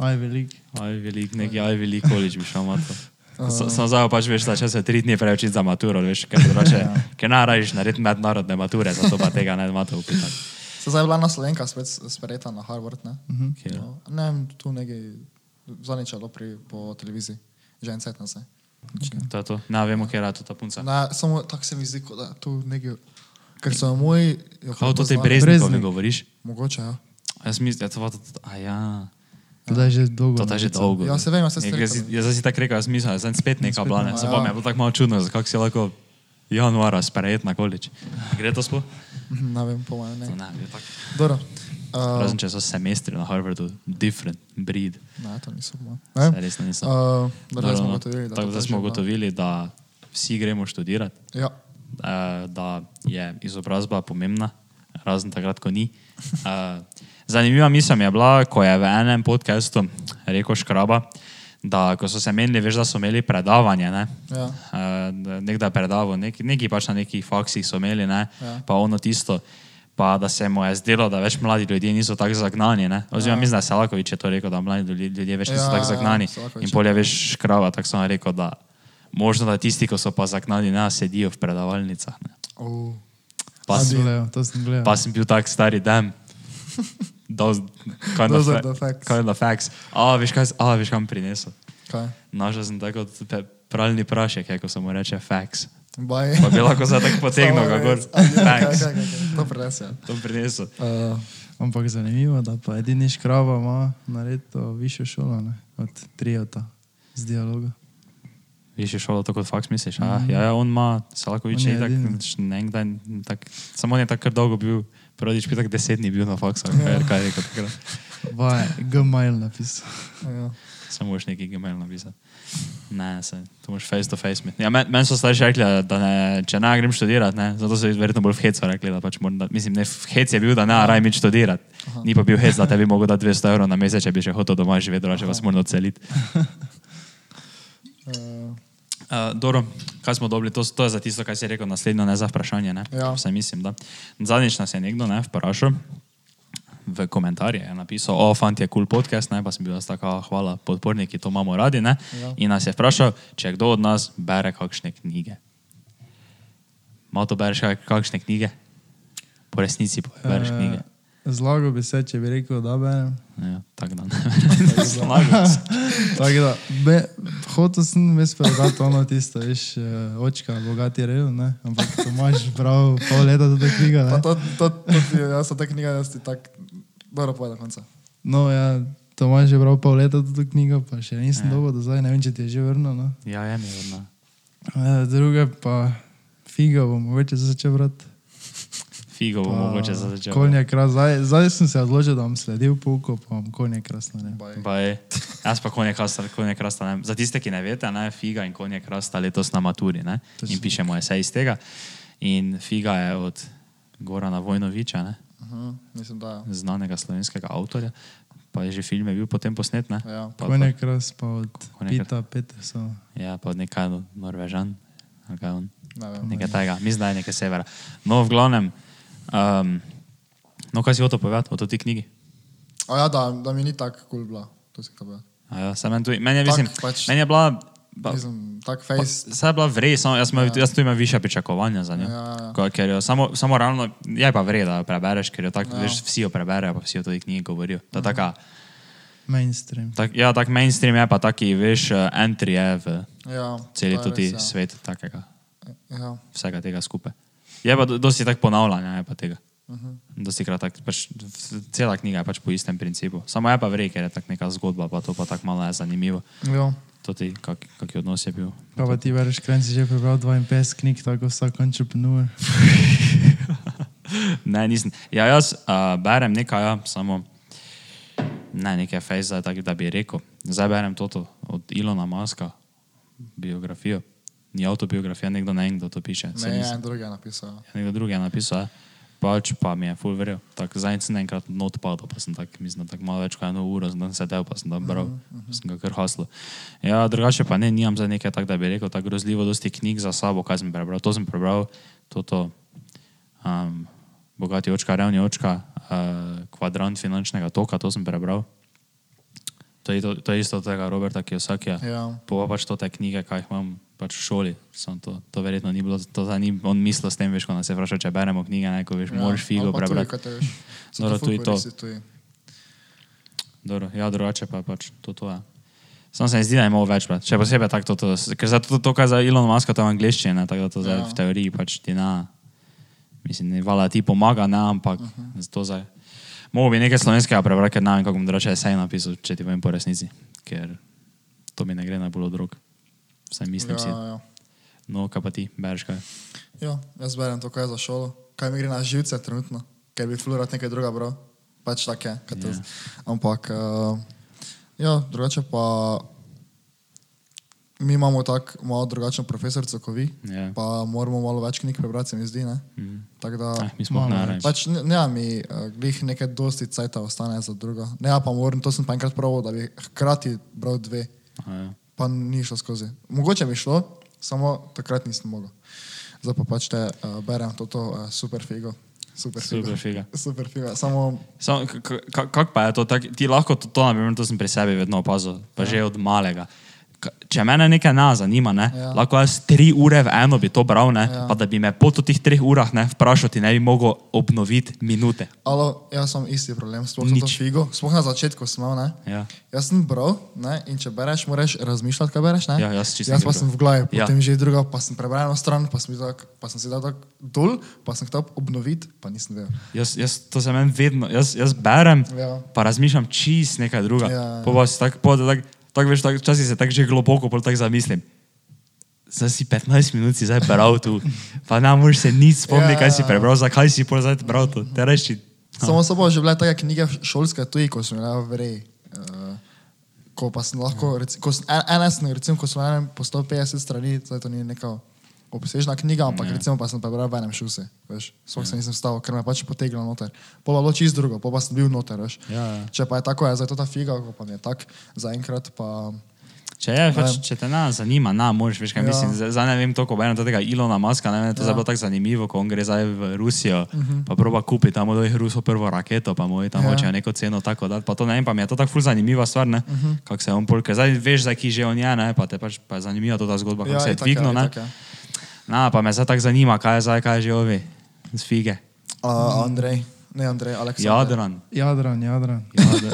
[SPEAKER 1] Aj, velik.
[SPEAKER 2] Aj, velik, neki aj velik količ bi šel mato. [laughs] Sam zdaj pač veš, da če se tri dni preučiti za maturo, veš, ker drugače, ker narajiš narediti mednarodne mature, zato pa tega ne mato upitati.
[SPEAKER 3] Se zdaj je bila na Slovenka spet sprejeta na Harvard, ne?
[SPEAKER 2] Kjer?
[SPEAKER 3] No, ne vem, tu nekaj zaničalo pri, po televiziji, že en set nas je.
[SPEAKER 2] To je to. Ne vemo, kje je to ta punca.
[SPEAKER 3] Ne, samo tako se mi zdi, kot da tu nekaj, ker so moji... jo
[SPEAKER 2] Kao to te
[SPEAKER 3] prepoznali.
[SPEAKER 2] breznikov
[SPEAKER 1] Breznik.
[SPEAKER 2] ne govoriš?
[SPEAKER 3] Mogoče, ja.
[SPEAKER 2] Jaz mislim, da je to, a ja.
[SPEAKER 1] To je že dolgo.
[SPEAKER 2] To je že dolgo.
[SPEAKER 3] Ja, se vem, ja, se
[SPEAKER 2] Nekaj
[SPEAKER 3] strinjam.
[SPEAKER 2] si- Jaz zdaj si tako rekel, jaz mislim, da zdaj spet neka bila, ne. Se
[SPEAKER 3] ja.
[SPEAKER 2] pa mi je bilo tako malo čudno, kako si lahko januara sprejet na količ. Gre to sploh?
[SPEAKER 3] Mhm, Ne vem, po mojem
[SPEAKER 2] To
[SPEAKER 3] ne.
[SPEAKER 2] ne, je tako.
[SPEAKER 3] Dobro. Uh,
[SPEAKER 2] Razen če so semestri na Harvardu, different breed.
[SPEAKER 3] ne, to niso Ne?
[SPEAKER 2] Resno niso.
[SPEAKER 3] Uh, Dobro, smo
[SPEAKER 2] no.
[SPEAKER 3] ugotovili, da
[SPEAKER 2] Tako
[SPEAKER 3] to
[SPEAKER 2] da
[SPEAKER 3] že
[SPEAKER 2] smo
[SPEAKER 3] bila.
[SPEAKER 2] ugotovili, da vsi gremo študirati,
[SPEAKER 3] Ja,
[SPEAKER 2] eh, da je izobrazba pomembna, razen takrat, ko ni. [laughs] Eh, Zanimiva misel mi je bila, ko je v enem podkastu rekel Škraba, da ko so se menili, veš, da so imeli predavanje, ne?
[SPEAKER 3] ja.
[SPEAKER 2] Uh, nekdaj predaval, neki, neki pač na nekih faksih so imeli, ne,
[SPEAKER 3] Ja.
[SPEAKER 2] pa ono tisto, pa da se mu je zdelo, da več mladi ljudje niso tako zagnani. Ne. Oziroma, ja. mislim, da je Salakovič je to rekel, da mladi ljudje, več niso
[SPEAKER 3] Ja,
[SPEAKER 2] tako
[SPEAKER 3] ja,
[SPEAKER 2] zagnani.
[SPEAKER 3] Selakovič
[SPEAKER 2] In
[SPEAKER 3] je
[SPEAKER 2] polje veš škrava, tako sem rekel, da možno da tisti, ki so pa zagnani, ne sedijo v predavalnicah. Ne.
[SPEAKER 3] Uh,
[SPEAKER 2] Pa,
[SPEAKER 1] To sem gledal, sem
[SPEAKER 2] pa sem bil tak stari dan. Those kind
[SPEAKER 3] Those
[SPEAKER 2] of
[SPEAKER 3] are the facts.
[SPEAKER 2] Kind of facts. A, veš kaj, a, veš kam prinesel.
[SPEAKER 3] kaj?
[SPEAKER 2] Našel sem tako pralni prašek, je, ko se mu reče facts.
[SPEAKER 3] Baj.
[SPEAKER 2] Pa bi lahko zdaj tako [laughs] potegnil, kako
[SPEAKER 3] ja, kaj, kaj. To prenesem.
[SPEAKER 2] To prinesel.
[SPEAKER 3] Uh,
[SPEAKER 1] Ampak zanimivo, da pa edini škraba ima naredito višjo šolo ne? od triota z dialoga.
[SPEAKER 2] Višje šolo, tako kot faks misliš. Mm -hmm. Ja, ja, on ima, Salakovič
[SPEAKER 1] je
[SPEAKER 2] tak, nekdaj, tak, samo on je tako dolgo bil, prodič bi tak deset dni bil na faksu, kaj, kaj je rekel takrat.
[SPEAKER 1] Vaj, Gmail napisal.
[SPEAKER 3] ja.
[SPEAKER 2] Samo moš neki gmail napisati. Ne, se, to moš face to face imeti. Ja, men, meni so starši rekli, da ne, če ne grem študirati, ne, zato so verjetno bolj v hecu rekli, da pač moram, da, mislim, ne, v hec je bil, da ne, raj mi študirati. Ni pa bil hec, da tebi mogo dati 200 evrov na mesec, če bi še hotel doma živeti, drugače vas moram odseliti.
[SPEAKER 3] Uh, [laughs]
[SPEAKER 2] Uh, dobro, kaj smo dobili, to, to je za tisto, kar si rekel, naslednjo ne za vprašanje. Ne?
[SPEAKER 3] Ja.
[SPEAKER 2] Vse mislim, da. Zadnjič nas je nekdo ne, vprašal, v komentarje je napisal, o, fant je kul cool podcast, ne, pa sem bil jaz tako, hvala, podporniki, to imamo radi. Ne?
[SPEAKER 3] Ja.
[SPEAKER 2] In nas je vprašal, če kdo od nas bere kakšne knjige. Malo to bereš kak- kakšne knjige? Po resnici bereš
[SPEAKER 1] Eh,
[SPEAKER 2] knjige.
[SPEAKER 1] Zlago bi se, če bi rekel, da berem.
[SPEAKER 2] Ja, tako da ne. [laughs] Zlagal si.
[SPEAKER 1] Tako da, be, hotel sem ves predati ono tisto, veš, eh, očka, bogati rev, ne? Ampak to imaš prav pol leta tudi knjiga,
[SPEAKER 3] pa
[SPEAKER 1] ne?
[SPEAKER 3] to, to, to ti, jaz sem ta knjiga, jaz ti tak, dobro povedal do konca.
[SPEAKER 1] No, ja, to imaš že prav pol leta tudi knjigo, pa še nisem
[SPEAKER 2] Ja.
[SPEAKER 1] dobil do zdaj, ne vem, če ti je že vrnil, no.
[SPEAKER 2] Ja, je mi vrno.
[SPEAKER 1] Eh, Druge pa figa bom mogoče začel brati.
[SPEAKER 2] Figo bo
[SPEAKER 1] Pa
[SPEAKER 2] mogoče za začetek.
[SPEAKER 1] Konjak raz, zdaj, zdaj sem se odločil, da bom sledil pouku, pa bom konjak raz naredil.
[SPEAKER 3] Baj.
[SPEAKER 2] Pa je, jaz pa konje krasta, konje krasta. Ne. Za tiste, ki ne veste, ne, Figa in konje krasta letos na maturi. Ne. In pišemo esej iz tega. In Figa je od Gorana Vojnoviča, ne,
[SPEAKER 3] Uh -huh, mislim, da ja.
[SPEAKER 2] znanega slovenskega avtorja. Pa je že film je bil potem posnet. Ne.
[SPEAKER 3] Ja.
[SPEAKER 2] Pa,
[SPEAKER 1] Konjak raz pa od
[SPEAKER 2] Konjak-
[SPEAKER 1] Pita Petersona.
[SPEAKER 2] ja, pa od nekaj Norvežan. ali kaj on.
[SPEAKER 3] Ne vem.
[SPEAKER 2] Nekaj tega, mislim, da je nekaj severa. No, v glavnem, um, no, kaj si hotel povedati o tej knjigi?
[SPEAKER 3] A ja, da, da mi ni tako kul cool bila, to si kaj povedal.
[SPEAKER 2] A Ja, se meni, tudi, meni, je,
[SPEAKER 3] Tak
[SPEAKER 2] mislim,
[SPEAKER 3] pač-
[SPEAKER 2] meni je bila. Ba,
[SPEAKER 3] Mislim, tak face.
[SPEAKER 2] Vse je bila vredna, samo jaz, ja. jaz tu imam više pričakovanja za njo.
[SPEAKER 3] Ja, ja.
[SPEAKER 2] Ko- Ker jo samo, samo realno je pa vredno, da jo prebereš, ker jo tako,
[SPEAKER 3] Ja.
[SPEAKER 2] ja. veš, vsi jo preberejo, pa vsi o tej knjigi govorijo. To je taka,
[SPEAKER 1] Mainstream.
[SPEAKER 2] tak, ja, tak mainstream je pa taki, veš, eh, entry je v
[SPEAKER 3] Ja,
[SPEAKER 2] celi tudi
[SPEAKER 3] res,
[SPEAKER 2] svet takega,
[SPEAKER 3] Ja.
[SPEAKER 2] vsega tega skupaj. Je pa do- dosti tak ponavljanja, je pa tega.
[SPEAKER 3] Uh -huh.
[SPEAKER 2] Dosti krat tak, pač, cela knjiga je pač po istem principu. Samo je pa vrej, ker je tak neka zgodba, pa to pa tako malo je zanimivo.
[SPEAKER 3] Ja.
[SPEAKER 2] To ti, kak, kak je odnos je bil.
[SPEAKER 1] Pa pa ti bereš, kraj si že prebral 52 knjig, tako vsak entrepreneur. [laughs]
[SPEAKER 2] Ne, nisem. Ja, jaz uh, berem nekaj, ja, samo ne nekaj fejza, tako da bi rekel. Zdaj berem toto od Ilona Maska, biografijo. Ni autobiografija, nekdo ne vem, kdo to piše.
[SPEAKER 3] Ne,
[SPEAKER 2] nisem-
[SPEAKER 3] en drugi je napisal.
[SPEAKER 2] Nekdo drug je napisal. Ja. pač pa mi je full verjel. Tako zadnjič sem enkrat not padel, pa sem tak, mislim, tako malo več kot eno uro, sem tam sedel, pa sem tam bral, pa sem ga kar haslo. Ja, drugače pa ne, nimam za nekaj tak, da bi rekel, tako grozljivo dosti knjig za sabo, kaj sem prebral. To sem prebral, to to, um, bogati očka, revni očka, uh, kvadrant finančnega toka, to sem prebral. To je, to, to je isto od tega Roberta Kiyosakija.
[SPEAKER 3] Ja.
[SPEAKER 2] Pa pač to te knjige, kaj jih imam pač v šoli. Sam to, to verjetno ni bilo, to za njim, on misli s tem, veš, ko nas je vprašal, če beremo knjige, neko veš, ja. moraš figo
[SPEAKER 3] pa
[SPEAKER 2] prebrati.
[SPEAKER 3] te veš. Se [laughs]
[SPEAKER 2] Dobro,
[SPEAKER 3] ful
[SPEAKER 2] tudi to.
[SPEAKER 3] tuji.
[SPEAKER 2] Dobro, ja, drugače pa pač to, to je. Sam se mi zdi, da je imel več, brat. še posebej tako, to, to, ker za to, to, kar za Elon Muska, to je v ne, tako da to zdaj
[SPEAKER 3] Ja.
[SPEAKER 2] v teoriji pač ti na, mislim, ne vala ti pomaga, ne, ampak uh
[SPEAKER 3] Mhm.
[SPEAKER 2] -huh. to zdaj. Mogo bi nekaj slovenskega prebrati, ker ne vem, kako bom drugače esej napisal, če ti povem po resnici, ker to mi ne gre najbolj od rok. Vsaj mislim ja. si.
[SPEAKER 3] Ja.
[SPEAKER 2] No, kaj pa ti, bereš kaj?
[SPEAKER 3] Ja, jaz berem to, kaj je za šolo, kaj mi gre na živce trenutno, ker bi fluorat nekaj druga bral. Pač tako je.
[SPEAKER 2] Ja.
[SPEAKER 3] Ampak, uh, ja, drugače pa mi imamo tako malo drugačno profesorico kot vi,
[SPEAKER 2] Ja.
[SPEAKER 3] pa moramo malo več knjig prebrati, se mi zdi. ne.
[SPEAKER 2] Mhm.
[SPEAKER 3] Tako da,
[SPEAKER 2] Ah, mi smo
[SPEAKER 1] malo
[SPEAKER 2] na
[SPEAKER 3] pač ne, ne mi uh, glih nekaj dosti cajta ostane za drugo. Ne, ja, pa moram, to sem pa enkrat pravil, da bi hkrati bral dve,
[SPEAKER 2] Ja.
[SPEAKER 3] pa ni šlo skozi. Mogoče bi šlo, samo takrat nisem mogel. Zdaj pa pač te uh, berem toto uh, super figo. Super.
[SPEAKER 2] Super figa. [laughs]
[SPEAKER 3] Super figo. Samo
[SPEAKER 2] Samo, Kako pa je to? Tak, ti lahko to, to, naprimer, to sem pri sebi vedno opazil, pa ja. že od malega. Če mene nekaj ne zanima, ne, ja.
[SPEAKER 3] Ja.
[SPEAKER 2] lahko jaz tri ure v eno bi to bral, ne, ja.
[SPEAKER 3] Ja.
[SPEAKER 2] pa da bi me po teh treh urah ne, vprašal, ti ne bi mogel obnoviti minute.
[SPEAKER 3] Alo, jaz sem isti problem, sploh
[SPEAKER 2] Nič.
[SPEAKER 3] figo, sploh na začetku imel, ne.
[SPEAKER 2] Ja.
[SPEAKER 3] Jaz sem bral, ne, in če bereš, moraš razmišljati, kaj bereš, ne.
[SPEAKER 2] Ja, jaz
[SPEAKER 3] jaz pa sem v glavi,
[SPEAKER 2] Ja.
[SPEAKER 3] potem že druga, pa sem prebral eno stran, pa sem, tak, pa sem si dal tak dol, pa sem hotel obnoviti, pa nisem vedel.
[SPEAKER 2] Jaz, jaz, to se meni vedno, jaz, jaz berem,
[SPEAKER 3] Ja.
[SPEAKER 2] pa razmišljam čist nekaj druga.
[SPEAKER 3] Ja.
[SPEAKER 2] Po pa si tako, po, tak, tak, veš, tak, včasih se tako že globoko tako zamislim. Zdaj si 15 minut si zdaj bral tu, pa ne moreš se nič spomniti,
[SPEAKER 3] Ja,
[SPEAKER 2] kaj si
[SPEAKER 3] ja.
[SPEAKER 2] prebral, zakaj si pol zdaj bral to. Te reči,
[SPEAKER 3] Samo so pa že bile take knjige šolske tuji, ko sem imel v reji. Uh, ko pa sem lahko, reci, ko ena sem, recimo, ko sem imel po 150 strani, zdaj to ni neka obsežna knjiga, ampak
[SPEAKER 2] Ja.
[SPEAKER 3] recimo pa sem prebral v enem šuse, veš, sploh se nisem vstal, ker me je pač potegnilo noter. Pa bilo čist drugo, pa sem bil noter, veš.
[SPEAKER 2] Ja, ja.
[SPEAKER 3] Če pa je tako, je zdaj to ta figa, ko pa mi je tak, zaenkrat pa...
[SPEAKER 2] Če, je, pač, če te ne zanima, na, moraš, veš, kaj ja.
[SPEAKER 3] Ja.
[SPEAKER 2] mislim. Zdaj zdaj ne vem toliko, berem tega Ilona Maska, ne vem, to je
[SPEAKER 3] Ja.
[SPEAKER 2] bilo tako zanimivo, ko on gre zdaj v Rusijo, uh -huh. pa proba kupiti tam od ovih Rusov prvo raketo, pa mu je tam
[SPEAKER 3] Ja.
[SPEAKER 2] hočejo neko ceno tako dati. Pa to ne vem, pa mi je to tako ful zanimiva stvar, ne, uh -huh. kako se je on pol, ker zdaj veš, za ki že on je, ne, pa te pač pa je zanimiva ta zgodba, kako ja, se je
[SPEAKER 3] je,
[SPEAKER 2] dvignil, ne.
[SPEAKER 3] itak je.
[SPEAKER 2] Na, pa me zdaj tako zanima, kaj je zdaj, kaj je že ovi, z fige.
[SPEAKER 3] Uh, Andrej, ne Andrej, Aleksandr.
[SPEAKER 2] Jadran.
[SPEAKER 1] Jadran, Jadran. [laughs]
[SPEAKER 2] Jadran.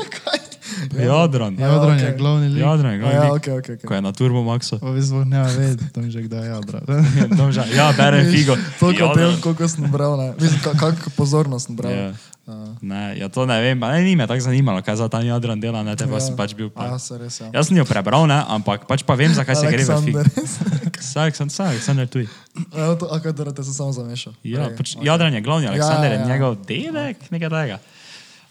[SPEAKER 2] Jadran.
[SPEAKER 3] Ja,
[SPEAKER 1] Jadran je
[SPEAKER 3] okej.
[SPEAKER 1] glavni lik.
[SPEAKER 2] Jadran, je glavni
[SPEAKER 3] Ja,
[SPEAKER 2] lik,
[SPEAKER 3] ok, ok, ok.
[SPEAKER 2] ko je na Turbo Maxu.
[SPEAKER 1] Pa vi sploh ne vedete, tam že kdaj je Jadran.
[SPEAKER 2] Domžal. [laughs] Ja, berem figo.
[SPEAKER 3] Toliko o
[SPEAKER 2] Jadran.
[SPEAKER 3] tem, koliko sem bral, ne. Mislim, ka- kako pozorno sem bral.
[SPEAKER 2] Ja.
[SPEAKER 3] Uh,
[SPEAKER 2] Ne, ja to ne vem, ne, ni me tako zanimalo, kaj za ta Jadran dela, ne, te pa
[SPEAKER 3] Ja.
[SPEAKER 2] sem pač bil. Pa.
[SPEAKER 3] ja, se res, ja.
[SPEAKER 2] Jaz sem jo prebral, ne, ampak pač pa vem, zakaj se gre v fig.
[SPEAKER 3] Aleksandr.
[SPEAKER 2] Vsak sem, vsak sem tuj.
[SPEAKER 3] Ja, to, a kaj dobro, te sem samo zamešal.
[SPEAKER 2] Ja, pač
[SPEAKER 3] ok.
[SPEAKER 2] Jadran je glavni,
[SPEAKER 3] Ja,
[SPEAKER 2] je
[SPEAKER 3] ja, ja.
[SPEAKER 2] njegov dedek, nekaj tega.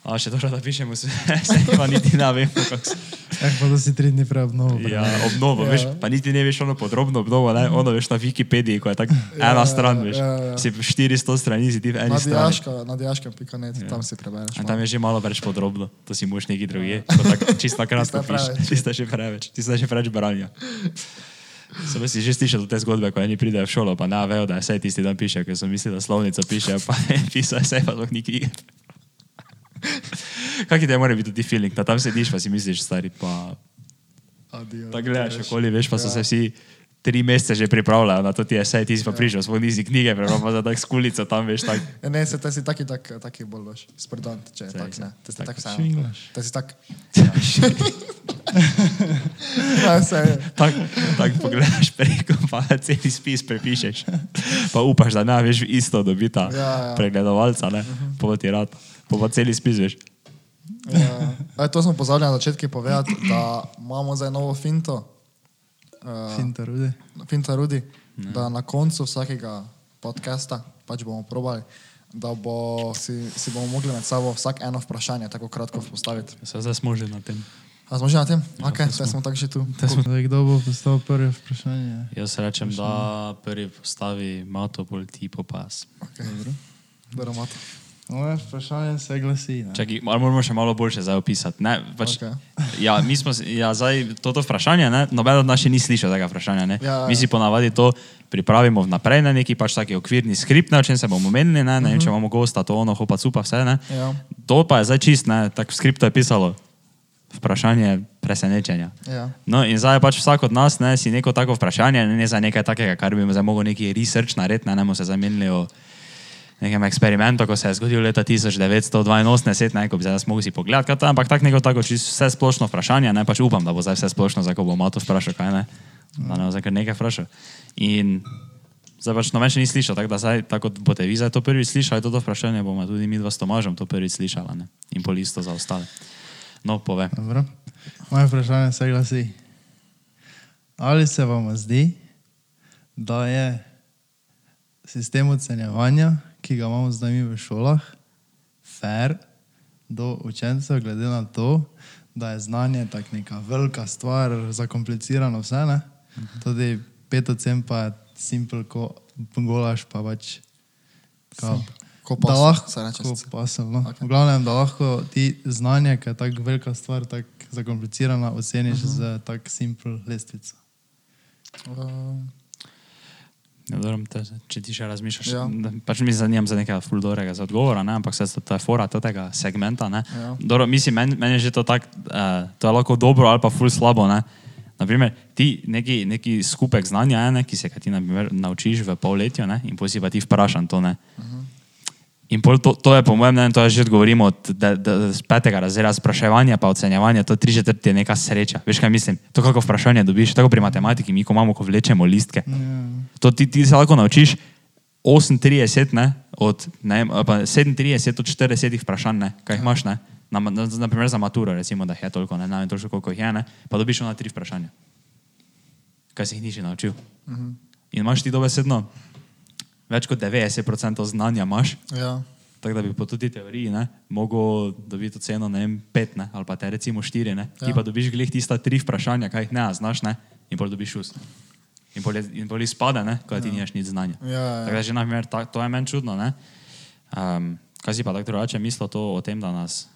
[SPEAKER 2] A še to, da pišemo, se [laughs] se pa niti ne vem, kako se.
[SPEAKER 1] Eh, pa da si tri dni prej obnovil.
[SPEAKER 2] Ja, obnovo,
[SPEAKER 3] Ja.
[SPEAKER 2] veš, pa niti ne veš ono podrobno obnovo, ne, ono veš na Wikipediji, ko je tako ena
[SPEAKER 3] Ja,
[SPEAKER 2] stran, veš.
[SPEAKER 3] ja, ja.
[SPEAKER 2] Si 400 strani, si ti v eni
[SPEAKER 3] Na
[SPEAKER 2] strani.
[SPEAKER 3] dijaška, na dijaškem.net, ja. tam si prebereš.
[SPEAKER 2] A tam je že malo več podrobno, to si moš neki drugi, to tako čisto kratko
[SPEAKER 3] je
[SPEAKER 2] piše, čisto še preveč, tisto je še preveč branja. Sem si že slišal te zgodbe, ko eni pridejo v šolo, pa ne vejo, da je vse tisti dan piše, ker so mislili, da slovnica piše, pa je pisal vse, pa sploh ni knjige. Kak ti mora biti ti feeling, da tam sediš, pa si misliš, stari, pa tako gledaš okoli, veš, pa so
[SPEAKER 3] Ja.
[SPEAKER 2] se vsi tri mesece že pripravljajo na to ti vse, ti si pa prišel, sploh nisi knjige, prebral pa za tak skulico tam, veš, tako.
[SPEAKER 3] Ja, Ne, se te si taki, tak, taki bolj veš, spredant, če je tak, ne. Te si
[SPEAKER 2] Tak,
[SPEAKER 3] tak sam. Te si tak. Ja. [laughs]
[SPEAKER 2] Tako tak pogledaš preko, pa cel spis prepišeš. Pa upaš, da ne veš isto dobita
[SPEAKER 3] Ja, ja.
[SPEAKER 2] pregledovalca, ne? Pa ti rad. Pa pa cel spis veš.
[SPEAKER 3] Ja. Aj, to smo pozabili na začetku povedati, da imamo zdaj novo finto. Uh,
[SPEAKER 1] Finta rude.
[SPEAKER 3] Finta Rudi, da na koncu vsakega podcasta pač bomo probali, da bo, si, si bomo mogli med sabo vsak eno vprašanje tako kratko postaviti.
[SPEAKER 2] Se zdaj smo že na tem.
[SPEAKER 3] A smo že na tem?
[SPEAKER 2] Ja,
[SPEAKER 3] Ok,
[SPEAKER 2] to
[SPEAKER 3] zdaj smo tako že tu.
[SPEAKER 1] Zdaj, kdo bo postavil prvo vprašanje?
[SPEAKER 2] Jaz rečem, da prvi postavi mato, pol ti popas.
[SPEAKER 3] Okay. Baromat.
[SPEAKER 1] Moje vprašanje se glasi.
[SPEAKER 2] ali moramo še malo boljše zdaj opisati. Ne, pač, okay. [laughs] ja, mi smo, ja, zdaj, toto vprašanje, ne, noben od nas še ni slišal tega vprašanja. Ne.
[SPEAKER 3] Ja, ja.
[SPEAKER 2] Mi si ponavadi to pripravimo vnaprej na neki pač taki okvirni skript, ne, o čem se bomo menili, ne, ne vem, če imamo gosta, to ono, hopa, cupa, vse. Ne.
[SPEAKER 3] Ja.
[SPEAKER 2] To pa je zdaj čist, ne, tako v skriptu je pisalo. Vprašanje presenečenja.
[SPEAKER 3] Ja.
[SPEAKER 2] No, in zdaj pač vsak od nas ne, si neko tako vprašanje, ne za nekaj takega, kar bi zdaj mogel neki research narediti, ne, ne bomo se zamenili o nekem eksperimentu, ko se je zgodil leta 1982, ne, bi zdaj mogli si pogledati, to ampak tako neko tako vse splošno vprašanje, ne, pač upam, da bo zdaj vse splošno, zdaj ko bo Mato vprašal, kaj ne, da ne bo zdaj kar nekaj vprašal. In zdaj pač noben še ni slišal, tako da zdaj, tako kot boste vi zdaj to prvi slišali, to vprašanje bomo tudi mi dva s Tomažem to prvi slišala, ne, in pol isto za ostale. No, pove.
[SPEAKER 1] Dobro. Moje vprašanje se glasi. Ali se vam zdi, da je sistem ocenjevanja, ki ga imamo zdaj mi v šolah, fair do učencev, glede na to, da je znanje tako neka velika stvar, zakomplicirano vse, ne? Tudi pet ocen pa je simpel, ko golaš pa pač. Kao,
[SPEAKER 3] Ko pasel,
[SPEAKER 1] lahko,
[SPEAKER 3] se reče
[SPEAKER 1] pasel, no. Okay. V glavnem, da lahko ti znanje, ki je tako velika stvar, tako zakomplicirana, oceniš uh -huh. z tako simpel lestvico.
[SPEAKER 3] Uh,
[SPEAKER 2] dobro, te, če ti še razmišljaš,
[SPEAKER 3] Ja.
[SPEAKER 2] pač mi zanimam za nekaj fuldorega za odgovora, ne? ampak se to, je fora tega segmenta. Ne?
[SPEAKER 3] Ja.
[SPEAKER 2] Dobro, mislim, meni, meni je že to tako, uh, to je lahko dobro ali pa ful slabo. Ne? Naprimer, ti neki, neki skupek znanja, ne, ki se ga ti naprimer, naučiš v polletju ne, in potem si pa ti vprašan to. Ne. In to, to je, po mojem mnenju, to je že govorimo od de, de, z petega razreda, spraševanje pa ocenjevanje, to tri četrti je neka sreča. Veš kaj mislim? To, kako vprašanje dobiš, tako pri matematiki, mi ko imamo, ko vlečemo listke.
[SPEAKER 1] Ja.
[SPEAKER 2] To ti, ti se lahko naučiš 38, ne, od, ne, pa 37 od 40 vprašanj, ne, kaj jih imaš, ne. Na, na, na primer za maturo, recimo, da je toliko, ne, ne vem točno koliko jih je, ne, pa dobiš na tri vprašanja. Kaj si jih nisi naučil.
[SPEAKER 3] uh -huh.
[SPEAKER 2] In imaš ti dobesedno več kot 90% znanja imaš,
[SPEAKER 3] Ja.
[SPEAKER 2] tako da bi po tudi teoriji ne, mogel dobiti oceno, ne vem, pet, ne, ali pa te recimo štiri, ne, ti
[SPEAKER 3] Ja.
[SPEAKER 2] pa dobiš glih tista tri vprašanja, kaj jih ne znaš, ne, in pol dobiš šus. In pol, in pol izpade, ne, ko ti nimaš nič znanja.
[SPEAKER 3] Ja, ja.
[SPEAKER 2] Tako da že na primer, ta, to je meni čudno, ne. Um, kaj si pa tako drugače mislil to o tem, da nas,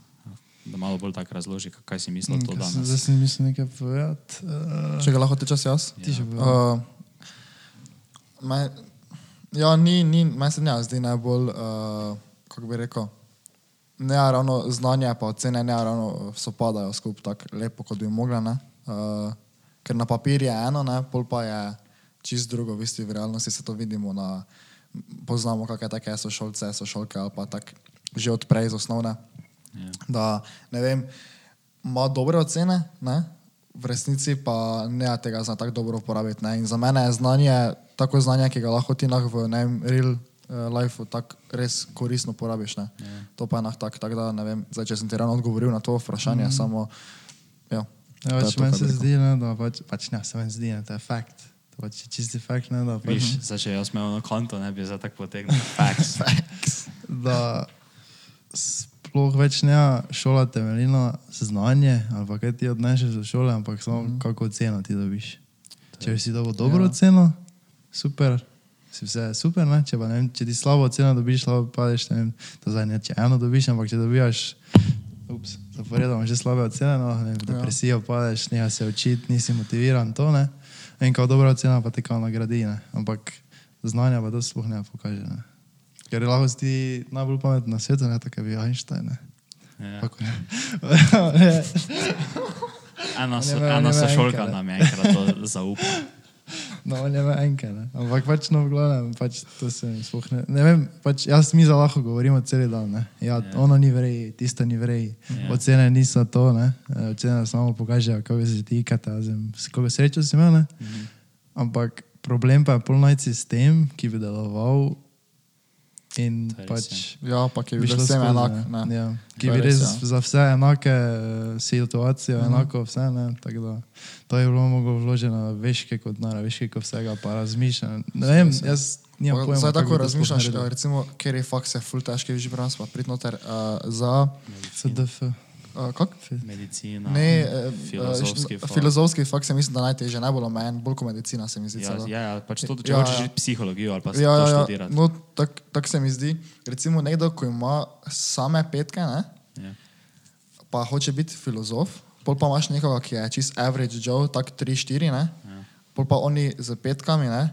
[SPEAKER 2] da malo bolj tako razloži, kaj si mislil to
[SPEAKER 1] sem-
[SPEAKER 2] danes.
[SPEAKER 1] Zdaj sem mislil nekaj povedati. Uh,
[SPEAKER 3] Če ga lahko tečeš jaz?
[SPEAKER 1] Ti še povej.
[SPEAKER 3] Uh, ja, ni, ni, meni se ne zdi najbolj, uh, kako bi rekel, ne ravno znanje, pa ocene ne ravno sopadajo skupaj tako lepo, kot bi mogla. ne. Uh, ker na papirju je eno, ne, pol pa je čist drugo, v bistvu v realnosti se to vidimo. Na, poznamo, kakšne take so šolce, so šolke ali pa tako že odprej iz osnovne.
[SPEAKER 2] Ja.
[SPEAKER 3] Da ne vem, ima dobre ocene, ne? V resnici pa ne tega zna tako dobro uporabiti. Ne? In za mene je znanje tako znanje, ki ga lahko ti lahko v ne vem, real uh, lifeu tako res koristno porabiš. Ne?
[SPEAKER 2] Ja.
[SPEAKER 3] To pa je nah tak, tak da ne vem, zdaj, če sem ti ravno odgovoril na to vprašanje, mm. samo ja.
[SPEAKER 1] Ja, pač meni se zdi, ne, da pač, pač ne, se meni zdi, ne, to je fakt. To pač je čisti fakt, ne, da, pač,
[SPEAKER 2] Viš, zdaj če jaz imel na konto, ne bi za tako potegnil. [laughs] Facts.
[SPEAKER 1] da sploh več ne šola temelji na znanje, ali pa kaj ti odnešeš od šole, ampak samo mm. kako oceno ti dobiš. Če si dobil dobro
[SPEAKER 3] Ja.
[SPEAKER 1] ja. oceno, super, si vse super, ne? Če, pa, ne vem, če ti slabo oceno dobiš, slabo padeš, ne vem, to zdaj ne, če eno dobiš, ampak če dobivaš, ups, zaporedoma že slabe ocene, no, ne, v depresijo padeš, neha se učiti, nisi motiviran, to ne. In kao dobra ocena pa te kao nagradi, ne. Ampak znanja pa to sploh ne pokaže, ne. Ker je lahko si ti najbolj pameten na svetu, ne, tako bil Einstein, ne.
[SPEAKER 2] Ja.
[SPEAKER 1] Kako [laughs] ne. Ne.
[SPEAKER 2] Ena, so,
[SPEAKER 1] imel
[SPEAKER 2] sošolka
[SPEAKER 1] ne.
[SPEAKER 2] nam je enkrat to zaupala.
[SPEAKER 1] No, je imel enke, ne. Ampak pač no, glavnem, pač to se mi sploh ne... Ne vem, pač jaz mi za lahko govorimo cel dan, ne. Ja,
[SPEAKER 2] Ja.
[SPEAKER 1] ono ni vrej, tisto ni vrej.
[SPEAKER 2] Ja.
[SPEAKER 1] Ocene niso to, ne. Eh, Ocene samo pokažejo, kako se ti s koliko srečo si imel, ne.
[SPEAKER 2] Mhm.
[SPEAKER 1] Ampak problem pa je pol najti sistem, ki bi deloval in pač...
[SPEAKER 3] Ja, pa ki
[SPEAKER 1] bi
[SPEAKER 3] bi
[SPEAKER 1] šlo
[SPEAKER 3] bil vsem
[SPEAKER 1] skozi,
[SPEAKER 3] enak.
[SPEAKER 1] ne.
[SPEAKER 3] Ne?
[SPEAKER 1] Ja, ki
[SPEAKER 3] To je
[SPEAKER 1] bi
[SPEAKER 3] res, ja.
[SPEAKER 1] za vse enake eh, situacije,
[SPEAKER 3] Mhm.
[SPEAKER 1] enako vse. Ne, tako da to je bilo mogo vloženo veške kot nara, veške kot vsega, pa razmišljanje. Ne vem, jaz nimam
[SPEAKER 3] Pa
[SPEAKER 1] pojma.
[SPEAKER 3] Zdaj tako razmišljaš, eh, recimo, ker je faks je ful težki že brans, pa prid noter uh, za
[SPEAKER 1] CDF.
[SPEAKER 3] Uh, kak?
[SPEAKER 2] Medicina,
[SPEAKER 3] Ne, eh,
[SPEAKER 2] filozofski
[SPEAKER 3] eh,
[SPEAKER 2] fakt.
[SPEAKER 3] filozofski fakt se mi zdi, da najtežje, najbolj omejen, bolj kot medicina se mi zdi.
[SPEAKER 2] Ja, ja, ja, pač to, če
[SPEAKER 3] Ja,
[SPEAKER 2] hočeš
[SPEAKER 3] ja.
[SPEAKER 2] psihologijo ali pa
[SPEAKER 3] Ja,
[SPEAKER 2] to
[SPEAKER 3] ja, ja.
[SPEAKER 2] študirati.
[SPEAKER 3] No, tako tak se mi zdi. Recimo nekdo, ko ima same petke, ne,
[SPEAKER 2] Ja.
[SPEAKER 3] pa hoče biti filozof, pol pa imaš nekoga, ki je čist average Joe, tak 3-4, ne,
[SPEAKER 2] Ja.
[SPEAKER 3] pol pa oni z petkami, ne,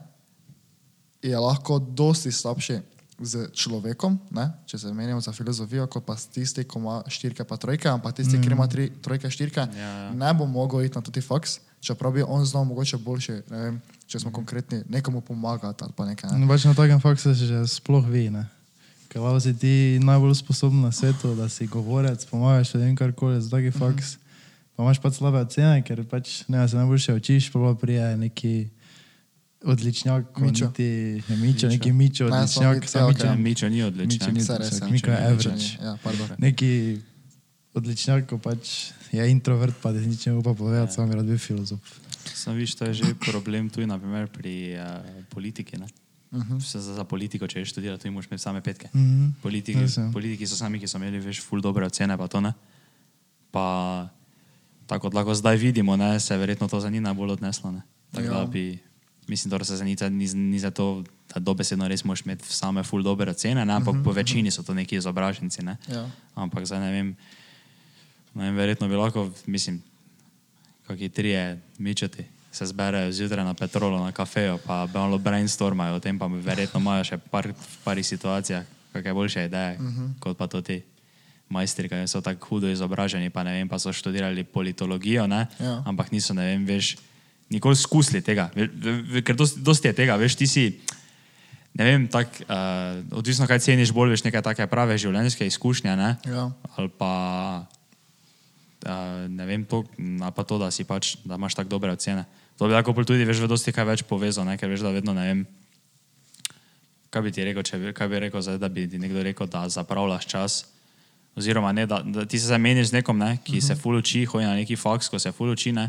[SPEAKER 3] je lahko dosti slabši z človekom, ne, če se menimo za filozofijo, kot pa tisti, ki ima štirke pa trojke, ampak tisti, mm. ki ima tri trojke, štirke,
[SPEAKER 2] Ja, ja.
[SPEAKER 3] ne bo mogel iti na tudi faks, čeprav bi on znal mogoče boljše, ne vem, če smo mm. konkretni, nekomu pomagati ali pa nekaj. Ne.
[SPEAKER 1] No, pač na takem faksu se že sploh ve, ne. Ker lahko si ti najbolj sposoben na svetu, da si govorec, pomagaš ljudem karkoli, za taki
[SPEAKER 3] Mhm.
[SPEAKER 1] faks. Pa imaš pač slabe ocene, ker pač ne, se najboljše učiš, pa pa prije neki odličnjak,
[SPEAKER 3] Mičo.
[SPEAKER 1] niti ne mičo,
[SPEAKER 2] Mičo.
[SPEAKER 1] neki mičo, odličnjak,
[SPEAKER 3] samo
[SPEAKER 1] sam
[SPEAKER 3] Mičo,
[SPEAKER 1] mičo.
[SPEAKER 2] Ja, Mičo ni
[SPEAKER 1] Mičo
[SPEAKER 2] odličen.
[SPEAKER 1] ni odličnjak,
[SPEAKER 3] ja.
[SPEAKER 1] Je
[SPEAKER 3] Mičo ni,
[SPEAKER 1] average.
[SPEAKER 3] Ja, pardon.
[SPEAKER 1] Neki odličnjak, ko pač je introvert, pa da nič ne upa
[SPEAKER 3] Ja.
[SPEAKER 1] povedati, sam bi rad bil filozof.
[SPEAKER 2] Sam viš, to je že problem tudi naprimer, pri uh, politiki. Ne?
[SPEAKER 3] Uh -huh.
[SPEAKER 2] Vse za, za politiko, če ješ študirati, tu moraš imeti same petke.
[SPEAKER 1] Mhm.
[SPEAKER 2] Politiki,
[SPEAKER 1] Res je.
[SPEAKER 2] politiki so sami, ki so imeli veš, ful dobre ocene, pa to ne. Pa tako kot lahko zdaj vidimo, ne, se je verjetno to za njih najbolj odneslo. Ne. Tako
[SPEAKER 3] Ja.
[SPEAKER 2] da bi, mislim, da se za njih ni, ni za to, da dobesedno res moraš imeti same ful dobre ocene, ne, ampak po večini so to neki izobraženci. Ne.
[SPEAKER 3] Ja.
[SPEAKER 2] Ampak zdaj ne vem, ne vem, verjetno bi lahko, mislim, kakšni trije mičati se zberejo zjutraj na petrolu, na kafeju, pa malo brainstormajo o tem, pa verjetno imajo še par, v parih situacijah kakšne boljše ideje, uh -huh. kot pa to ti majstri, ki so tako hudo izobraženi, pa ne vem, pa so študirali politologijo, ne?
[SPEAKER 3] Ja.
[SPEAKER 2] ampak niso, ne vem, veš, nikoli skusili tega, ker dosti, dosti je tega, veš, ti si. Ne vem, tak, uh, odvisno kaj ceniš, bolj veš neke take prave življenjske izkušnje, ne?
[SPEAKER 3] Ja.
[SPEAKER 2] ali pa uh, ne vem, to, pa to, da, si pač, da imaš tako dobre ocene. To bi lahko tudi veš, v dosti kaj več povezal, ne? ker veš, da vedno ne vem. Kaj bi ti rekel, če bi, kaj bi rekel, zdaj, da bi ti nekdo rekel, da zapravljaš čas? Oziroma, ne, da, da ti se zameniš z nekom, ne, ki uh -huh. se ful uči, hoji na neki faks, ko se ful uči, ne,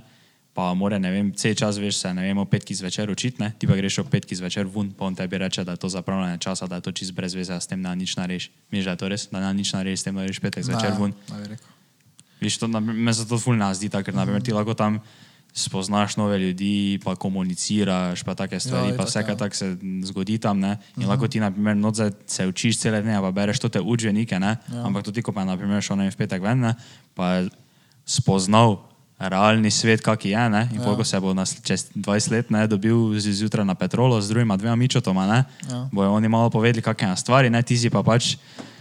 [SPEAKER 2] pa mora, ne vem, cel čas veš se, ne vem, o petki zvečer učiti, ne, ti pa greš o petki zvečer ven, pa on tebi reče, da je to zapravljanje časa, da je to čist brez veze, s tem ne nič nareš. Miš, da je to res, da ne nič nareš, s tem nareš petek zvečer ven. Viš, to, na- me se to ful ne zdi, tako, ker naprimer, ti lahko tam spoznaš nove ljudi, pa komuniciraš, pa take stvari,
[SPEAKER 3] Ja,
[SPEAKER 2] ja, pa vse,
[SPEAKER 3] ja.
[SPEAKER 2] kar tako se zgodi tam. Ne? In lahko ti, naprimer, noč zdaj se učiš cele dne, pa bereš to te učbenike, ne?
[SPEAKER 3] Ja.
[SPEAKER 2] ampak tudi, ko pa naprimer šel ne vem, v petek ven, ne? pa spoznal realni svet, kak je, ne? in
[SPEAKER 3] Ja.
[SPEAKER 2] ja. koliko se bo nas, čez 20 let ne, dobil zjutraj na petrolo z drugima dvema mičotoma, ne?
[SPEAKER 3] Ja.
[SPEAKER 2] bojo oni malo povedali, kakšne je stvari, ne? ti si pa pač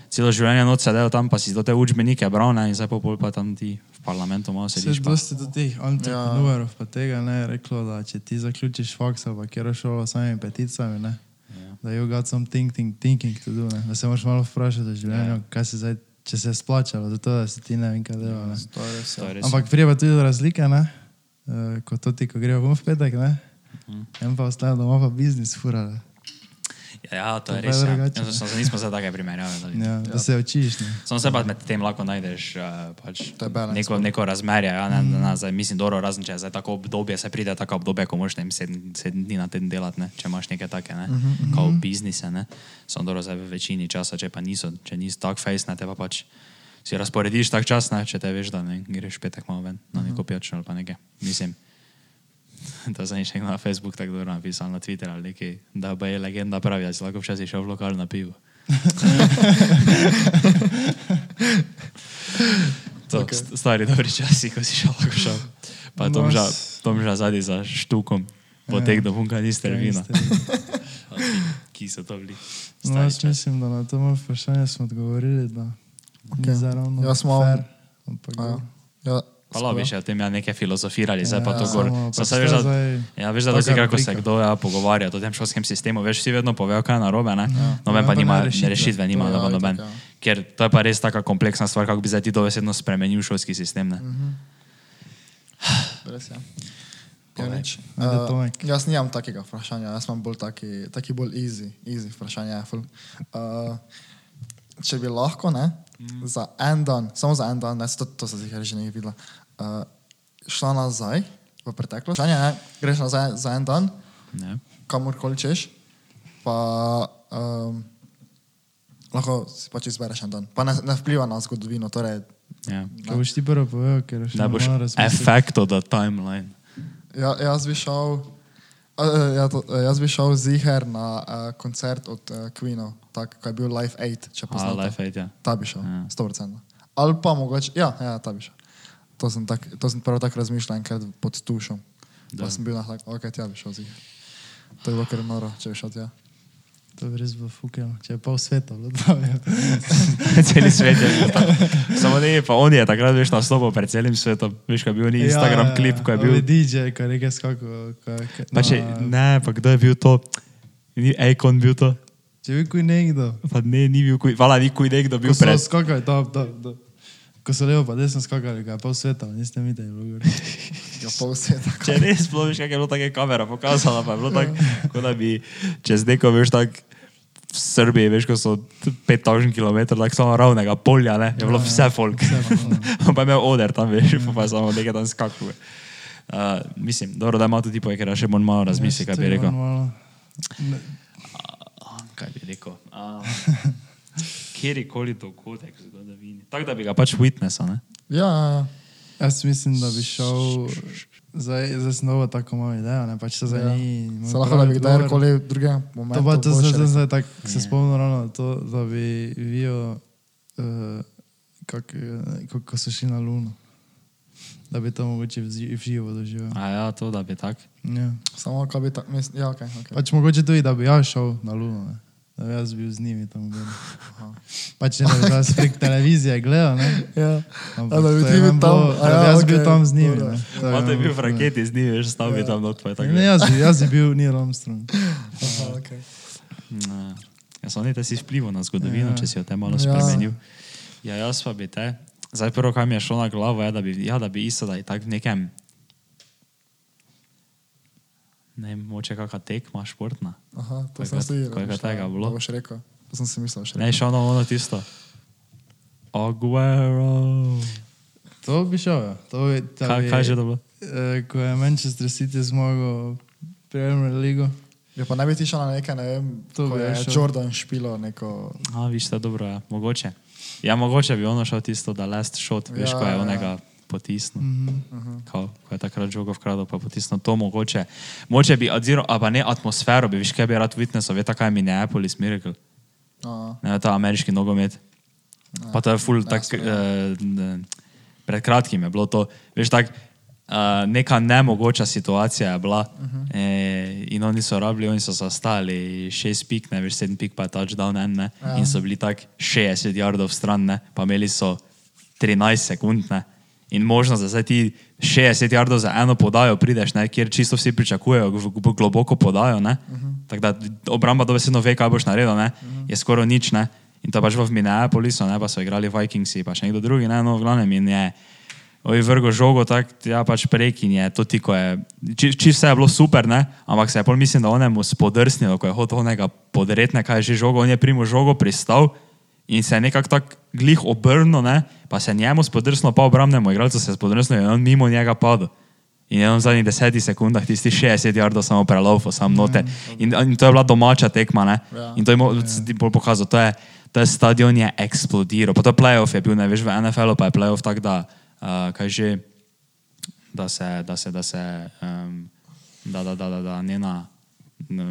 [SPEAKER 2] celo življenje noč sedel tam, pa si do te učbenike bral ne? in zdaj pol pa tam ti v parlamentu malo
[SPEAKER 1] Se
[SPEAKER 2] sediš.
[SPEAKER 1] je
[SPEAKER 2] Pa.
[SPEAKER 1] dosti do teh entrepreneurov, pa tega ne je reklo, da če ti zaključiš faks ali pa kjer šolo s samimi peticami, ne,
[SPEAKER 2] Ja.
[SPEAKER 1] da you got some thinking, thinking to do, ne, da se moraš malo vprašati o življenju,
[SPEAKER 2] Ja.
[SPEAKER 1] kaj se zdaj, če se je splačalo, zato da si ti ne vem kaj. Ne.
[SPEAKER 3] Res.
[SPEAKER 2] To je
[SPEAKER 3] Ja.
[SPEAKER 1] Ampak prije pa tudi do razlike, ne, uh, kot to ti, ko gremo ven v petek, ne,
[SPEAKER 2] Mhm.
[SPEAKER 1] en pa ostaja doma pa biznis furale.
[SPEAKER 2] Ja, ja, to je
[SPEAKER 1] To pa je
[SPEAKER 2] res. Ja. Ja, so, nismo zdaj take primerjave.
[SPEAKER 1] Ja, da se učiš, ne.
[SPEAKER 2] Samo se pa med tem lahko najdeš uh, pač
[SPEAKER 3] To je balance,
[SPEAKER 2] neko, neko razmerje. Ja, ne, mm. ne, zdaj, mislim, dobro, razen če je zdaj tako obdobje, se pride tako obdobje, ko moraš sedem, sedem dni na teden delati, ne, če imaš neke take, ne, mm -hmm. kao biznise. Ne. Samo dobro, zdaj v večini časa, če pa niso, če nisi tak face, ne, te pa pač si razporediš tak čas, ne, če te veš, da ne, greš petek malo ven na neko pijačo ali pa nekaj. Mislim, da za nekaj na Facebook tako dobro napisal, na Twitter ali nekaj, da pa je legenda pravi, da si lahko včasih šel v lokal na pivo. [laughs] To, okay. Stari dobri časi, ko si šel lahko šel. Pa
[SPEAKER 1] No,
[SPEAKER 2] Tomža, Tomža zadnji za štukom, potek do punka niste vina. [laughs] Ki so to bili?
[SPEAKER 1] No, jaz mislim, da na to moje vprašanje smo odgovorili, da okay. Ni zaravno
[SPEAKER 3] Jaz
[SPEAKER 1] fair, ampak
[SPEAKER 3] A,
[SPEAKER 1] dobro.
[SPEAKER 3] Ja.
[SPEAKER 2] Hvala bi še o tem ja nekaj filozofirali, zdaj pa
[SPEAKER 1] Ja,
[SPEAKER 2] to gor.
[SPEAKER 1] samo pač
[SPEAKER 2] se
[SPEAKER 1] to
[SPEAKER 2] veš, da,
[SPEAKER 1] zdaj
[SPEAKER 2] ja, veš, da dosti krat, ko se kdo ja, pogovarja o tem šolskem sistemu, veš, vsi vedno povejo, kaj je narobe, ne?
[SPEAKER 1] Ja.
[SPEAKER 2] Noben
[SPEAKER 1] Ja,
[SPEAKER 2] pa
[SPEAKER 1] pa ne
[SPEAKER 2] nima
[SPEAKER 1] rešitve.
[SPEAKER 2] rešitve, nima
[SPEAKER 3] To ja,
[SPEAKER 2] noben.
[SPEAKER 3] itak,
[SPEAKER 2] noben.
[SPEAKER 3] ja.
[SPEAKER 2] Ker to je pa res taka kompleksna stvar, kako bi zdaj ti dovesedno spremenil šolski sistem. Ne?
[SPEAKER 3] Res je. Ja, nič.
[SPEAKER 1] Ajde,
[SPEAKER 3] Eh, jaz nimam takega vprašanja, jaz imam bolj taki, taki bolj easy, easy vprašanja. ful. Uh, če bi lahko, ne, mm. za en dan, samo za en dan, ne, to, to se zdi, že nekaj videla, uh, šla nazaj v preteklost, vprašanje, ne, greš nazaj za en dan,
[SPEAKER 2] Ne?
[SPEAKER 3] kamorkoli češ, pa um, lahko si pač izbereš en dan. Pa ne, ne vpliva na zgodovino, torej,
[SPEAKER 2] Ja.
[SPEAKER 1] Kaj boš ti prvo povedal, ker še
[SPEAKER 2] Da boš efekt od timeline.
[SPEAKER 3] ja, jaz bi šel, ja, to, jaz bi šel ziher na uh, koncert od uh, Queenov, tak, ko je bil Live 8, če poznaš.
[SPEAKER 2] life aid, ja.
[SPEAKER 3] Ta bi šel,
[SPEAKER 2] Ja.
[SPEAKER 3] 100%. Ali pa mogoče, ja, ja ta bi šel. To sem, tak, to sem prvo tako razmišljal enkrat pod tušom.
[SPEAKER 2] Da.
[SPEAKER 3] Pa sem bil na tak, ok, tja bi šel ziher. To je bilo kar noro, če bi šel tja.
[SPEAKER 1] To bi res bilo fukel, če je pol sveta bilo tam. ja. [laughs]
[SPEAKER 2] Celi svet je bil tam. Samo ne, pa on je takrat veš nastopil pred celim svetom. Veš, kaj je bil ni Instagram klip, ko je bil.
[SPEAKER 1] DJ, ko je nekaj skakal. je-
[SPEAKER 2] Pa če,
[SPEAKER 1] na-
[SPEAKER 2] ne, pa kdo je bil to? Ni Akon bil to?
[SPEAKER 1] Če bi kuj nekdo.
[SPEAKER 2] Pa ne, ni bil kuj, vala ni kuj nekdo bil
[SPEAKER 1] Ko
[SPEAKER 2] pred.
[SPEAKER 1] skakali, to, to, to. Ko so levo pa desno skakali, ko je pol sveta, niste videli. bilo gor. [laughs]
[SPEAKER 3] Ja, pol sveta.
[SPEAKER 2] Če res sploh veš, kak je bilo tako kamera pokazala, pa je bilo tako, kot da bi čez neko, veš, tako v Srbiji, veš, ko so 5000 km, tako samo ravnega polja, ne, je bilo vse folk. [laughs] pa je imel oder tam, veš, pa je samo nekaj tam skakal. Uh, mislim, dobro, da ima tudi tipo, ker še bolj malo razmisli, kaj bi
[SPEAKER 1] Ja,
[SPEAKER 2] rekel. Ah, kaj bi rekel? [laughs] Kjerkoli dogodek v zgodovini. Tako da bi ga pač witnessal, ne?
[SPEAKER 3] Ja, ja, ja.
[SPEAKER 1] Jaz mislim, da bi šel, zdaj, zdaj sem novo tako malo idejo, ne pač se zdaj
[SPEAKER 3] Ja.
[SPEAKER 1] ni.
[SPEAKER 3] Se lahko da bi kdajkoli drugega
[SPEAKER 1] To
[SPEAKER 3] momentu.
[SPEAKER 1] pa to zdaj, zdaj tako se
[SPEAKER 2] Ja.
[SPEAKER 1] spomnim ravno to, da bi vijo, uh, kak, eh, kako so šli na luno. Da bi to mogoče v živo doživel.
[SPEAKER 2] A ja, to da bi tak.
[SPEAKER 1] Ja.
[SPEAKER 3] Samo kaj bi tako, mislim, ja, ok, ok.
[SPEAKER 1] Pač mogoče tudi, da bi jaz šel na luno. Ne. Da bi jaz bil z njimi tam gor. Pač ne, da bi jaz prek televizije gledal, ne.
[SPEAKER 3] Ja.
[SPEAKER 1] Ampak
[SPEAKER 3] da bi ti
[SPEAKER 1] je
[SPEAKER 3] bil tam,
[SPEAKER 1] bilo-
[SPEAKER 3] a
[SPEAKER 1] da bi
[SPEAKER 3] ja,
[SPEAKER 1] jaz bil
[SPEAKER 3] okej,
[SPEAKER 1] tam z njimi. je
[SPEAKER 2] Pa te je
[SPEAKER 1] meni
[SPEAKER 2] bil v raketi z njimi, veš, stal bi tam not, pa je tako.
[SPEAKER 1] Ne, jaz bi, jaz bi bil Neil Armstrong.
[SPEAKER 3] Aha, okay.
[SPEAKER 2] Ne. Ja, samo ne, da si vplival na zgodovino,
[SPEAKER 1] Ja.
[SPEAKER 2] če si jo te malo
[SPEAKER 3] Ja.
[SPEAKER 2] spremenil. Ja, jaz pa bi te. Zdaj prvo, kaj mi je šlo na glavo, je, da bi, ja, da bi isto, da je tako v nekem, ne vem, moče kakšna tekma športna.
[SPEAKER 3] Aha, to sem
[SPEAKER 2] ga-
[SPEAKER 3] si
[SPEAKER 2] kaj ga tega bilo?
[SPEAKER 3] To boš rekel. To sem si mislil, še
[SPEAKER 2] Ne, šlo na ono tisto. Aguero.
[SPEAKER 1] To bi šel, ja. To bi, da
[SPEAKER 2] Kaj,
[SPEAKER 1] bi,
[SPEAKER 2] kaj že to bilo?
[SPEAKER 1] eh, Ko je Manchester City zmagal Premier League.
[SPEAKER 3] Ja, pa ne bi ti šel na nekaj, ne vem,
[SPEAKER 1] To
[SPEAKER 3] ko
[SPEAKER 1] bi
[SPEAKER 3] je
[SPEAKER 1] jaz šel.
[SPEAKER 3] Jordan špilo neko...
[SPEAKER 2] A, viš, to je dobro, ja. mogoče. Ja, mogoče bi ono šel tisto, da last shot, veš,
[SPEAKER 3] Ja,
[SPEAKER 2] ko je
[SPEAKER 3] ja.
[SPEAKER 2] Potisnil.
[SPEAKER 1] Mhm.
[SPEAKER 2] Kao, ko je takrat žogo vkradel, pa potisnil to mogoče. Moče bi odziral, a pa ne atmosfero, bi viš, kaj bi rad witnessal, veš, kaj je Minneapolis Miracle,
[SPEAKER 3] Aha.
[SPEAKER 2] ne, ta ameriški nogomet. Pa to je full, tak,
[SPEAKER 3] jasno,
[SPEAKER 2] eh, ne, pred kratkim je bilo to, veš, tak, uh, neka nemogoča situacija je bila uh -huh. e, in oni so rabili, oni so zastali šest pik, ne veš, sedem pik pa je touchdown en, ne, ja. in so bili tak 60 yardov stran, ne, pa imeli so 13 sekund, ne. In možnost, da zdaj ti 60 yardov za eno podajo prideš, ne, kjer čisto vsi pričakujejo globoko podajo, ne, uh -huh. tako da obramba dobesedno ve, kaj boš naredil, ne, uh -huh. je skoraj nič, ne. In to pač v Minneapolisu, ne, pa so igrali Vikingsi, pa še nekdo drugi, ne, no, v glavnem in je. Ovi vrgo žogo, tako ja, pač prek in je to ti, ko je. Čisto či vse je bilo super, ne? ampak se je pol mislim, da onemu spodrsnilo, ko je hotel onega podretne, kaj je že žogo, on je primo žogo pristal in se je nekako tako glih obrnil, ne? pa se je njemu spodrsnilo, pa obramnemu igralcu se je spodrsnilo in on mimo njega padel. In je on v zadnjih desetih sekundah tisti 60 yardov samo prelaufal, sam noter. In, in to je bila domača tekma, ne?
[SPEAKER 3] Ja.
[SPEAKER 2] In to je mo- ti bolj pokazal, to je, to je stadion je eksplodiral. Pa to playoff je bil, ne veš, v NFL-u pa je playoff tak, da, uh, kaj že, da se, da se, da se, um, da, da, da, da, da ne na,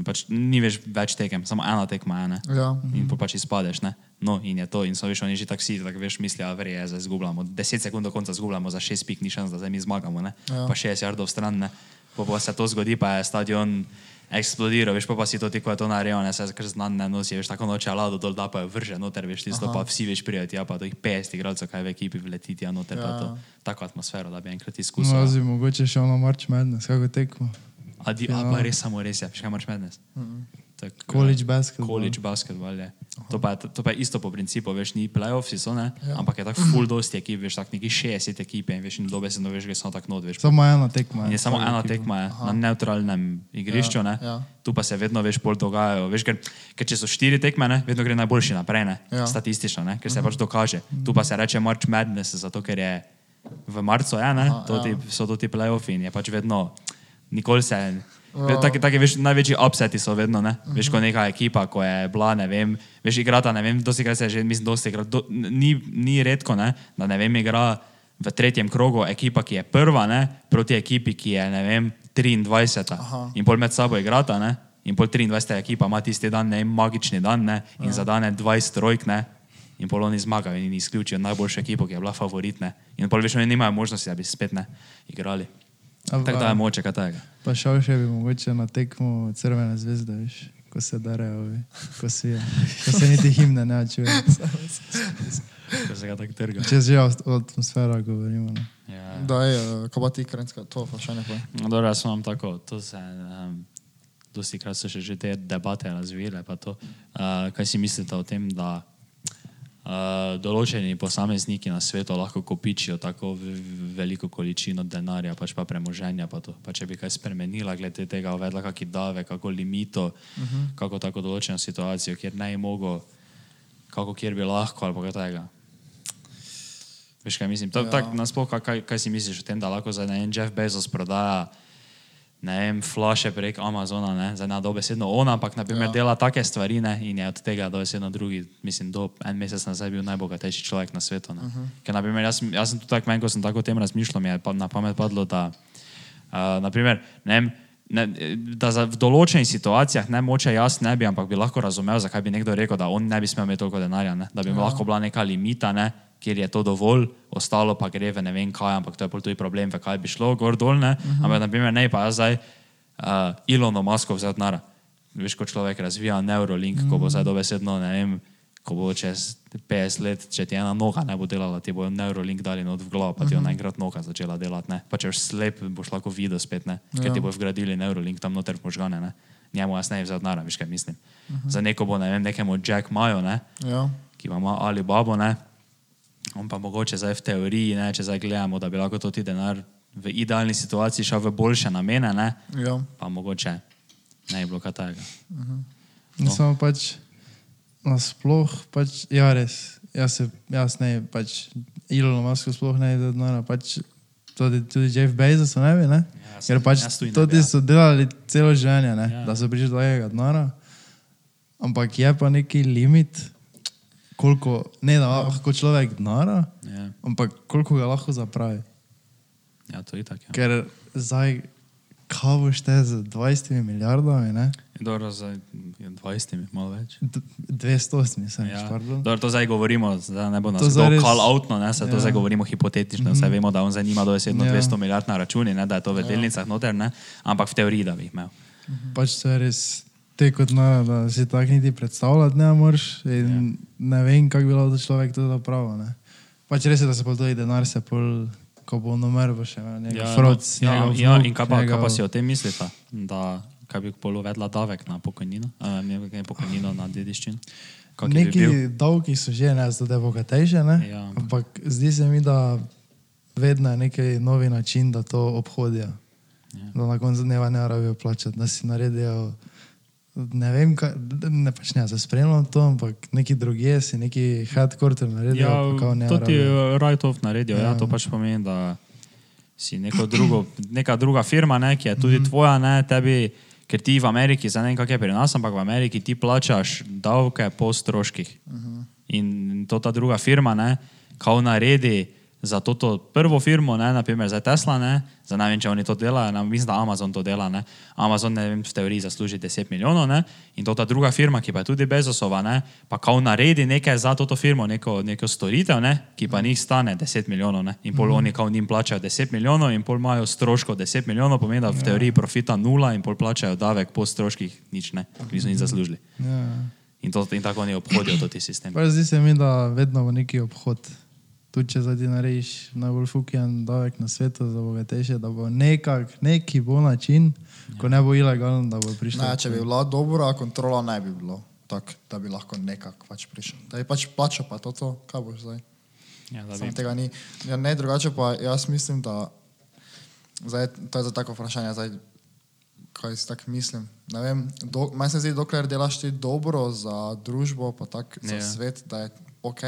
[SPEAKER 2] pač ni več več tekem, samo ena tekma je?
[SPEAKER 3] Ja.
[SPEAKER 2] In pol pač izpadeš, ne? No, in je to, in so veš, oni že tako si, tako veš, mislijo, verje, je, zdaj zgubljamo. 10 sekund do konca zgubljamo, za 6 pik ni šans, da zdaj mi zmagamo, ne?
[SPEAKER 3] Ja.
[SPEAKER 2] Pa 60 yardov stran, ne? Pa, pa se to zgodi, pa je stadion eksplodiral, veš, pa, pa si to ti, ko je to naredil, ne, se kar znan ne nosi, veš, tako noče lado dol, da pa je vrže noter, veš, tisto,
[SPEAKER 3] Aha.
[SPEAKER 2] pa vsi veš prijeti, ja, pa teh 50 igralcev, kaj v ekipi vletiti, ja, noter, ja. pa to, tako atmosfero, da bi enkrat
[SPEAKER 1] No,
[SPEAKER 2] izkusil.
[SPEAKER 1] jaz
[SPEAKER 2] ja.
[SPEAKER 1] bi mogoče šel na March Madness, kako tekmo.
[SPEAKER 2] A, di, a pa res samo res je, veš, kaj moraš mednes? Tak,
[SPEAKER 1] College basketball.
[SPEAKER 2] College basketball je. To pa, je- to pa je isto po principu, veš, ni playoffs, so ne,
[SPEAKER 3] Ja.
[SPEAKER 2] ampak je tako full dosti ekip, veš, tako neki 60 ekipe in veš, in dobesedno veš, gre samo tako not, veš.
[SPEAKER 1] Samo ena tekma.
[SPEAKER 2] In je samo ena
[SPEAKER 1] ekipa.
[SPEAKER 2] tekma je, na neutralnem igrišču, ne?
[SPEAKER 3] ja.
[SPEAKER 2] tu pa se vedno veš pol dogajajo. Veš, ker, ker če so štiri tekme, ne? vedno gre najboljši naprej, ne?
[SPEAKER 3] Ja.
[SPEAKER 2] statistično, ne? ker se pač dokaže. Tu pa se reče March Madness, zato ker je v marcu, ja, ne?
[SPEAKER 3] Aha,
[SPEAKER 2] to
[SPEAKER 3] ja.
[SPEAKER 2] ti, so to ti playoffi in je pač vedno, nikoli se.
[SPEAKER 3] Ja.
[SPEAKER 2] Taki, taki, veš, največji upseti so vedno, ne? Veš, ko neka ekipa, ko je bila, ne vem, veš, igrata, ne vem, dosti krat se že, mislim, dosti krat, do, ni, ni redko, ne, da ne vem, igra v tretjem krogu ekipa, ki je prva, ne, proti ekipi, ki je, ne vem, 23.
[SPEAKER 3] Aha.
[SPEAKER 2] In pol med sabo igrata, ne, in pol 23. ekipa ima tisti dan, ne magični dan, ne, in zadane 20 trojk, ne, in pol oni zmagajo in izključijo najboljšo ekipo, ki je bila favorit, ne. In pol veš, oni nimajo možnosti, da bi spet, ne, igrali. Tako da je moče kaj takega.
[SPEAKER 1] Pa šel še bi mogoče na tekmo Crvene zvezde, veš, ko se darejo, ve, ko si ko se niti himne ne čuje.
[SPEAKER 2] Ko se ga tako trga.
[SPEAKER 1] Če že o atmosfera govorimo. Ne.
[SPEAKER 2] Ja.
[SPEAKER 3] Daj, uh, ko pa ti krenska, to vprašanje pa.
[SPEAKER 2] No, dobro, jaz imam tako, to se, um, dosti krat so še že te debate razvile, pa to, uh, kaj si mislite o tem, da določeni posamezniki na svetu lahko kopičijo tako veliko količino denarja, pač pa premoženja, pa to, pa če bi kaj spremenila, glede tega, uvedla kakšen davek, kako limito, uh -huh. kako tako določeno situacijo, kjer ne bi mogel, kako kjer bi lahko, ali kaj tega. Veš, kaj mislim? Ja. Tak, nasploh, kaj, kaj, si misliš o tem, da lahko za vem, Jeff Bezos prodaja ne vem, flaše prek Amazona, ne, za ena dobesedno ona, ampak naprimer ja. dela take stvari ne, in je od tega dobesedno drugi, mislim, do en mesec nazaj bil najbogatejši človek na svetu. Uh -huh. Ker naprimer jaz, jaz sem tudi tako meni, ko sem tako o tem razmišljal, mi je pa na pamet padlo, da uh, naprimer, ne vem, Ne, da za, v določenih situacijah ne moče jaz ne bi, ampak bi lahko razumel, zakaj bi nekdo rekel, da on ne bi smel imeti toliko denarja, ne? da bi mu lahko bila neka limita, ne? Kjer je to dovolj, ostalo pa gre v ne vem kaj, ampak to je tudi problem, v kaj bi šlo, gor dol, ne. Uh -huh. Ampak, naprimer, ne pa jaz zdaj uh, Ilono Masko vzel denar. Veš, ko človek razvija Neurolink, uh -huh. ko bo zdaj dobesedno, ne vem, ko bo čez 50 let, če ti ena noga ne bo delala, ti bo Neurolink dali not v glavo, pa ti bo naenkrat noga začela delati. Ne? Pa če boš slep, boš lahko videl spet, ne? ker
[SPEAKER 3] Ja.
[SPEAKER 2] ti bo vgradili Neurolink tam noter v možgane. Ne? Njemu jaz ne bi vzel denarja, veš kaj mislim. Uh -huh. Za neko bo, ne vem, nekemu Jack Majo, ne?
[SPEAKER 3] Ja.
[SPEAKER 2] ki ima Alibabo, ne? On pa mogoče zdaj v teoriji, ne? če zdaj gledamo, da bi lahko to ti denar v idealni situaciji šel v boljše namene, ne?
[SPEAKER 3] Ja.
[SPEAKER 2] pa mogoče ne bi bilo kaj takega.
[SPEAKER 1] No. Samo pač nasploh, pač, ja, res. Jaz, se, jaz ne, pač Elon Musk sploh ne da denarja, pač tudi, tudi Jeff Bezos ne bi, ne?
[SPEAKER 2] Ja,
[SPEAKER 1] Ker pač
[SPEAKER 2] tudi
[SPEAKER 1] to ti
[SPEAKER 2] ja.
[SPEAKER 1] so delali celo življenje, ne?
[SPEAKER 2] Ja.
[SPEAKER 1] da so prišli do tega denarja. Ampak je pa neki limit, koliko, ne da lahko človek denarja,
[SPEAKER 2] Ja,
[SPEAKER 1] ampak koliko ga lahko zapravi.
[SPEAKER 2] ja to je tako. Ja.
[SPEAKER 1] Ker zdaj, kaj boš te z 20 milijardami, ne?
[SPEAKER 2] Dobro, za 20, malo več.
[SPEAKER 1] D- 200, mislim,
[SPEAKER 2] Ja.
[SPEAKER 1] pardon.
[SPEAKER 2] Dobro, to zdaj govorimo, da ne bo nas
[SPEAKER 1] To
[SPEAKER 2] to
[SPEAKER 1] zdaj res-
[SPEAKER 2] call out, no, ne, se to
[SPEAKER 1] Ja.
[SPEAKER 2] zdaj govorimo hipotetično, vse vemo, da on zdaj nima dobesedno
[SPEAKER 1] Ja.
[SPEAKER 2] 200 milijard na računi, ne, da je to v delnicah noter, ne, ampak v teoriji, da bi jih imel.
[SPEAKER 1] Pač to je res te kot nara, da si tako niti predstavljati ne moreš. In ja. ne vem, kako bi lahko človek to zapravil. Ne. Pač res je, da se pa tudi denar se pol, ko bo on umrl, bo še njegov
[SPEAKER 2] Ja,
[SPEAKER 1] froc,
[SPEAKER 2] no, ja,
[SPEAKER 1] njegov
[SPEAKER 2] ja, in kaj pa, kaj pa
[SPEAKER 1] njegov-
[SPEAKER 2] si o tem mislite, da kaj bi pol uvedla davek na pokojnino, uh, ne pokojnino na dediščino? Kak bi
[SPEAKER 1] Neki
[SPEAKER 2] bil?
[SPEAKER 1] davki so že ne, zato da je bogatejše, ne?
[SPEAKER 2] Ja.
[SPEAKER 1] ampak zdi se mi, da vedno je neki novi način, da to obhodijo.
[SPEAKER 2] Ja.
[SPEAKER 1] Da na koncu dneva ne rabijo plačati, da si naredijo. Ne vem, kaj, ne pač ne, zaspremljam to, ampak neki drugi si neki headquarter naredijo.
[SPEAKER 2] Ja,
[SPEAKER 1] kao ne
[SPEAKER 2] to ti
[SPEAKER 1] rabijo.
[SPEAKER 2] right-off naredijo, ja.
[SPEAKER 1] Ja.
[SPEAKER 2] to pač pomeni, da si drugo, neka druga firma, ne, ki je tudi tvoja, ne, tebi, ker ti v Ameriki, zdaj ne vem, kak je pri nas, ampak v Ameriki ti plačaš davke po stroških. In to ta druga firma, ne, kao naredi za to, prvo firmo, ne, naprimer za Tesla, ne, za ne vem, če oni to delajo, ne, mislim, da Amazon to dela, ne. Amazon, ne vem, v teoriji zasluži 10 milijonov, ne, in to ta druga firma, ki pa je tudi Bezosova, ne, pa kao naredi nekaj za to firmo, neko, neko storitev, ne, ki pa njih stane 10 milijonov, ne, in pol mm -hmm. oni kao njim plačajo 10 milijonov in pol imajo stroškov 10 milijonov, pomeni, da v teoriji profita nula in pol plačajo davek po stroških, nič ne, niso nič zaslužili.
[SPEAKER 1] Ja.
[SPEAKER 2] In, to, in tako oni obhodijo to ti sistem.
[SPEAKER 1] Zdi se mi, da vedno bo neki obhod. Tudi če zdaj narediš najbolj fukijan davek na svetu za bogatejše, da bo nekak, neki bo način, ko ne bo ilegalen, da bo prišlo.
[SPEAKER 3] Ne, če bi bila dobra kontrola, ne bi bilo tako, da bi lahko nekako pač prišel. Da bi pač plačal, pa to, to kaj boš zdaj.
[SPEAKER 2] Ja, bi,
[SPEAKER 3] tega ni. Ja, ne, drugače pa jaz mislim, da zdaj, to je za tako vprašanje, zdaj, kaj si tako mislim. Ne vem, do, meni se zdi, dokler delaš ti dobro za družbo, pa tako za
[SPEAKER 2] Ja.
[SPEAKER 3] svet, da je ok.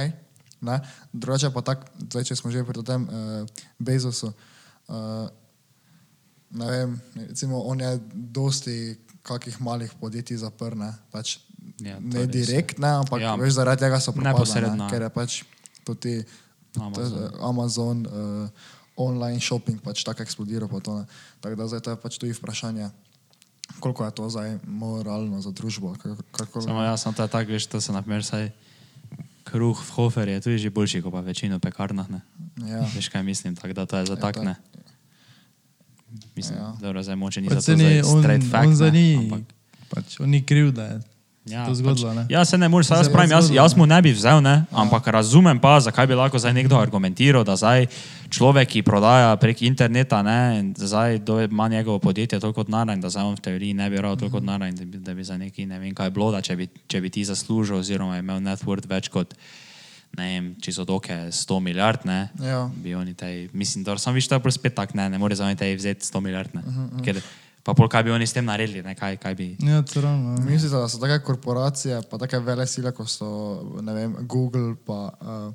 [SPEAKER 3] Ne? Drugače pa tako, zdaj, če smo že pri tem uh, Bezosu. Uh, ne vem, recimo on je dosti kakih malih podjetij zaprl, ne, pač
[SPEAKER 2] Ja, to
[SPEAKER 3] ne
[SPEAKER 2] res, ja.
[SPEAKER 3] direktno, ampak
[SPEAKER 2] Ja.
[SPEAKER 3] ja. veš, zaradi tega so propadle,
[SPEAKER 2] Neposredno,
[SPEAKER 3] ne, ker je pač tudi
[SPEAKER 2] Amazon.
[SPEAKER 3] Amazon, Amazon uh, online shopping pač tako eksplodiral. pa to, ne. Tako da zdaj to je pač tudi vprašanje, koliko je to zdaj moralno za družbo. kako- Kako,
[SPEAKER 2] Samo jaz sem to tako, veš, to se naprimer saj kruh v hofer je tudi že boljši, kot pa večino pekarnah, ne.
[SPEAKER 3] ja.
[SPEAKER 2] Veš kaj mislim, tako da to je za tak,
[SPEAKER 3] tak.
[SPEAKER 2] ne. Mislim,
[SPEAKER 3] Ja.
[SPEAKER 2] dobro, zdaj moče ni
[SPEAKER 1] Pač
[SPEAKER 2] za to zdaj
[SPEAKER 1] on,
[SPEAKER 2] straight fact,
[SPEAKER 1] on
[SPEAKER 2] ne,
[SPEAKER 1] ni,
[SPEAKER 2] ampak-
[SPEAKER 1] pač on ni kriv, da je
[SPEAKER 2] Ja,
[SPEAKER 1] to zgodilo, ne.
[SPEAKER 2] pač, ja, se ne moreš, jaz pravim, jaz,
[SPEAKER 1] zgodilo,
[SPEAKER 2] jaz mu ne bi vzel, ne, ampak razumem pa, zakaj bi lahko zdaj nekdo argumentiral, da zdaj človek, ki prodaja prek interneta, ne, zdaj ima njegovo podjetje toliko denarja in da zdaj on v teoriji ne bi rad toliko
[SPEAKER 1] Mhm.
[SPEAKER 2] denarja in da bi, da bi za neki ne vem kaj bilo, da če bi, če bi ti zaslužil oziroma imel net worth več kot, ne vem, čisto doke 100 milijard, ne,
[SPEAKER 3] Ja.
[SPEAKER 2] bi oni tej, mislim, da sam viš, to je spet tak, ne, ne more za oni tej vzeti 100 milijard, ne,
[SPEAKER 1] Mhm,
[SPEAKER 2] ker pa pol kaj bi oni s tem naredili, ne, kaj, kaj bi,
[SPEAKER 1] Ja, to ravno. ne.
[SPEAKER 3] Mislite, da so take korporacije, pa take vele sile, kot so vem, Google, pa uh,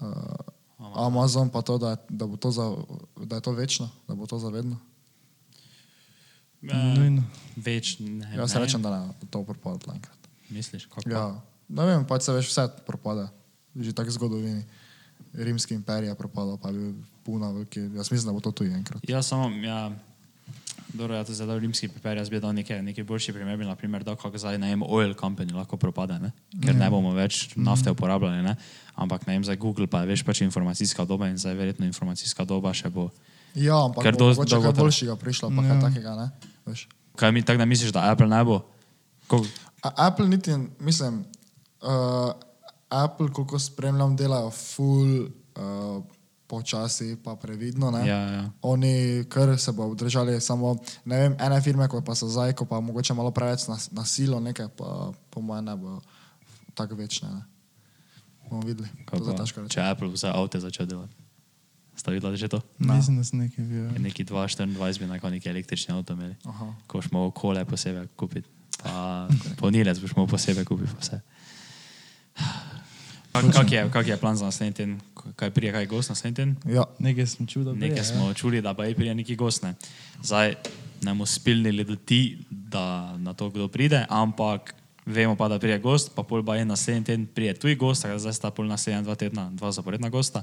[SPEAKER 3] uh, Amazon, pa to, da, da, to za, da je to večno, da bo to zavedno.
[SPEAKER 1] Nujno.
[SPEAKER 2] več, ne,
[SPEAKER 3] Jaz
[SPEAKER 2] ne,
[SPEAKER 3] rečem, da ne to propadlo enkrat.
[SPEAKER 2] misliš, kako?
[SPEAKER 3] Ja, ne vem, pač se veš, vse propada. Že tako zgodovini. Rimski imperij je propadal, pa je bil puna veliki. Jaz mislim, da bo to tudi enkrat.
[SPEAKER 2] Ja, samo, ja, dobro, ja, to je zelo rimski primer, jaz bi dal nekaj, nekaj boljši primer, bi naprimer dal, kako zdaj, ne vem, oil company lahko propade, ne? ker ne bomo več nafte uporabljali, ne? ampak ne vem, za Google pa veš pač informacijska doba in zdaj verjetno informacijska doba še bo.
[SPEAKER 3] Ja, ampak
[SPEAKER 2] Ker
[SPEAKER 3] mogoče
[SPEAKER 2] dolgo
[SPEAKER 3] boljšega prišlo, pa kaj takega, ne? Veš.
[SPEAKER 2] Kaj mi tako da misliš, da Apple ne bo? Koliko,
[SPEAKER 3] A Apple niti, mislim, uh, Apple, koliko spremljam, delajo full uh, počasi, pa previdno. Ne?
[SPEAKER 2] Ja, ja.
[SPEAKER 3] Oni, kar se bo držali samo, vem, ene firme, ko pa so zdaj, ko pa mogoče malo preveč nas, nasilo, nekaj, pa po mojem ne bo tako večne. Ne? Bomo videli.
[SPEAKER 2] kaj
[SPEAKER 3] To je
[SPEAKER 2] pa,
[SPEAKER 3] težko reči.
[SPEAKER 2] če Apple vse avte začne delati? Ste videli že to?
[SPEAKER 1] Mislim, da sem nekaj bil. ja.
[SPEAKER 2] Neki 224 bi nekako neki električni avto imeli.
[SPEAKER 3] Aha.
[SPEAKER 2] Ko mogel kole posebej kupiti, pa ponilec boš mogel posebej kupiti pa vse. Kak, kak, je, kak je plan za naslednji teden? Kaj prije, kaj je gost naslednji teden?
[SPEAKER 3] Ja,
[SPEAKER 1] Nekaj sem čutil, da
[SPEAKER 2] Nekaj smo čuli, da pa je prije neki gost. Ne. Zdaj ne bomo spilnili do ti, da na to kdo pride, ampak vemo pa, da prije gost, pa pol pa je naslednji teden prije tuj gost, tako da zdaj sta pol naslednja dva tedna, dva zaporedna gosta.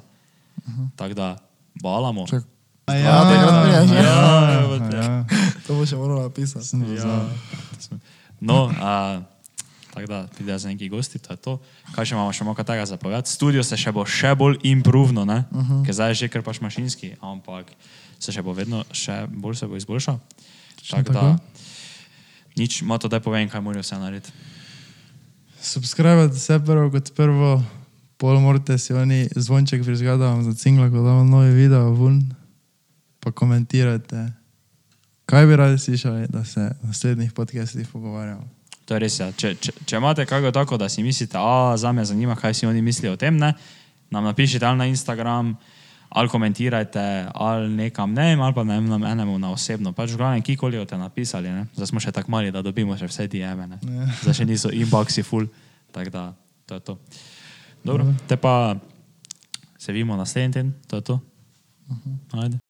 [SPEAKER 2] Tako da balamo.
[SPEAKER 3] Čak,
[SPEAKER 1] Ja,
[SPEAKER 3] Ja, takrat priješ, ja.
[SPEAKER 2] Ja,
[SPEAKER 1] ja.
[SPEAKER 3] to bo še moral napisati.
[SPEAKER 1] Sem ja.
[SPEAKER 2] No, a, tako da pridejo za neki gosti, to je to. Kaj še imamo, še malo kaj tega zapovedati? Studio se še bo še bolj improvno, ne? Uh -huh. ker zdaj je že kar pač mašinski, ampak se še bo vedno še bolj se bo izboljšal. Tako da, nič, malo to da povem, kaj morajo vse narediti.
[SPEAKER 1] Subscribe se prvo kot prvo, pol morate si oni zvonček prižgati, da vam za cingla, ko damo novi video ven, pa komentirajte. Kaj bi radi slišali, da se v naslednjih podcastih pogovarjamo?
[SPEAKER 2] To je res. Ja. Če, če, če imate kako tako, da si mislite, da za me zanima, kaj si oni mislijo o tem, ne? nam napišite ali na Instagram, ali komentirajte, ali nekam, ne vem, ali pa ne vem, nam enemu na osebno. Pač v glavnem, kikoli boste napisali, ne? zdaj smo še tako mali, da dobimo še vse DM-e. ne.
[SPEAKER 1] Ja. [laughs]
[SPEAKER 2] Zdaj še niso inboxi full, tako da to je to. Dobro, te pa se vidimo naslednji teden, to je to. Ajde.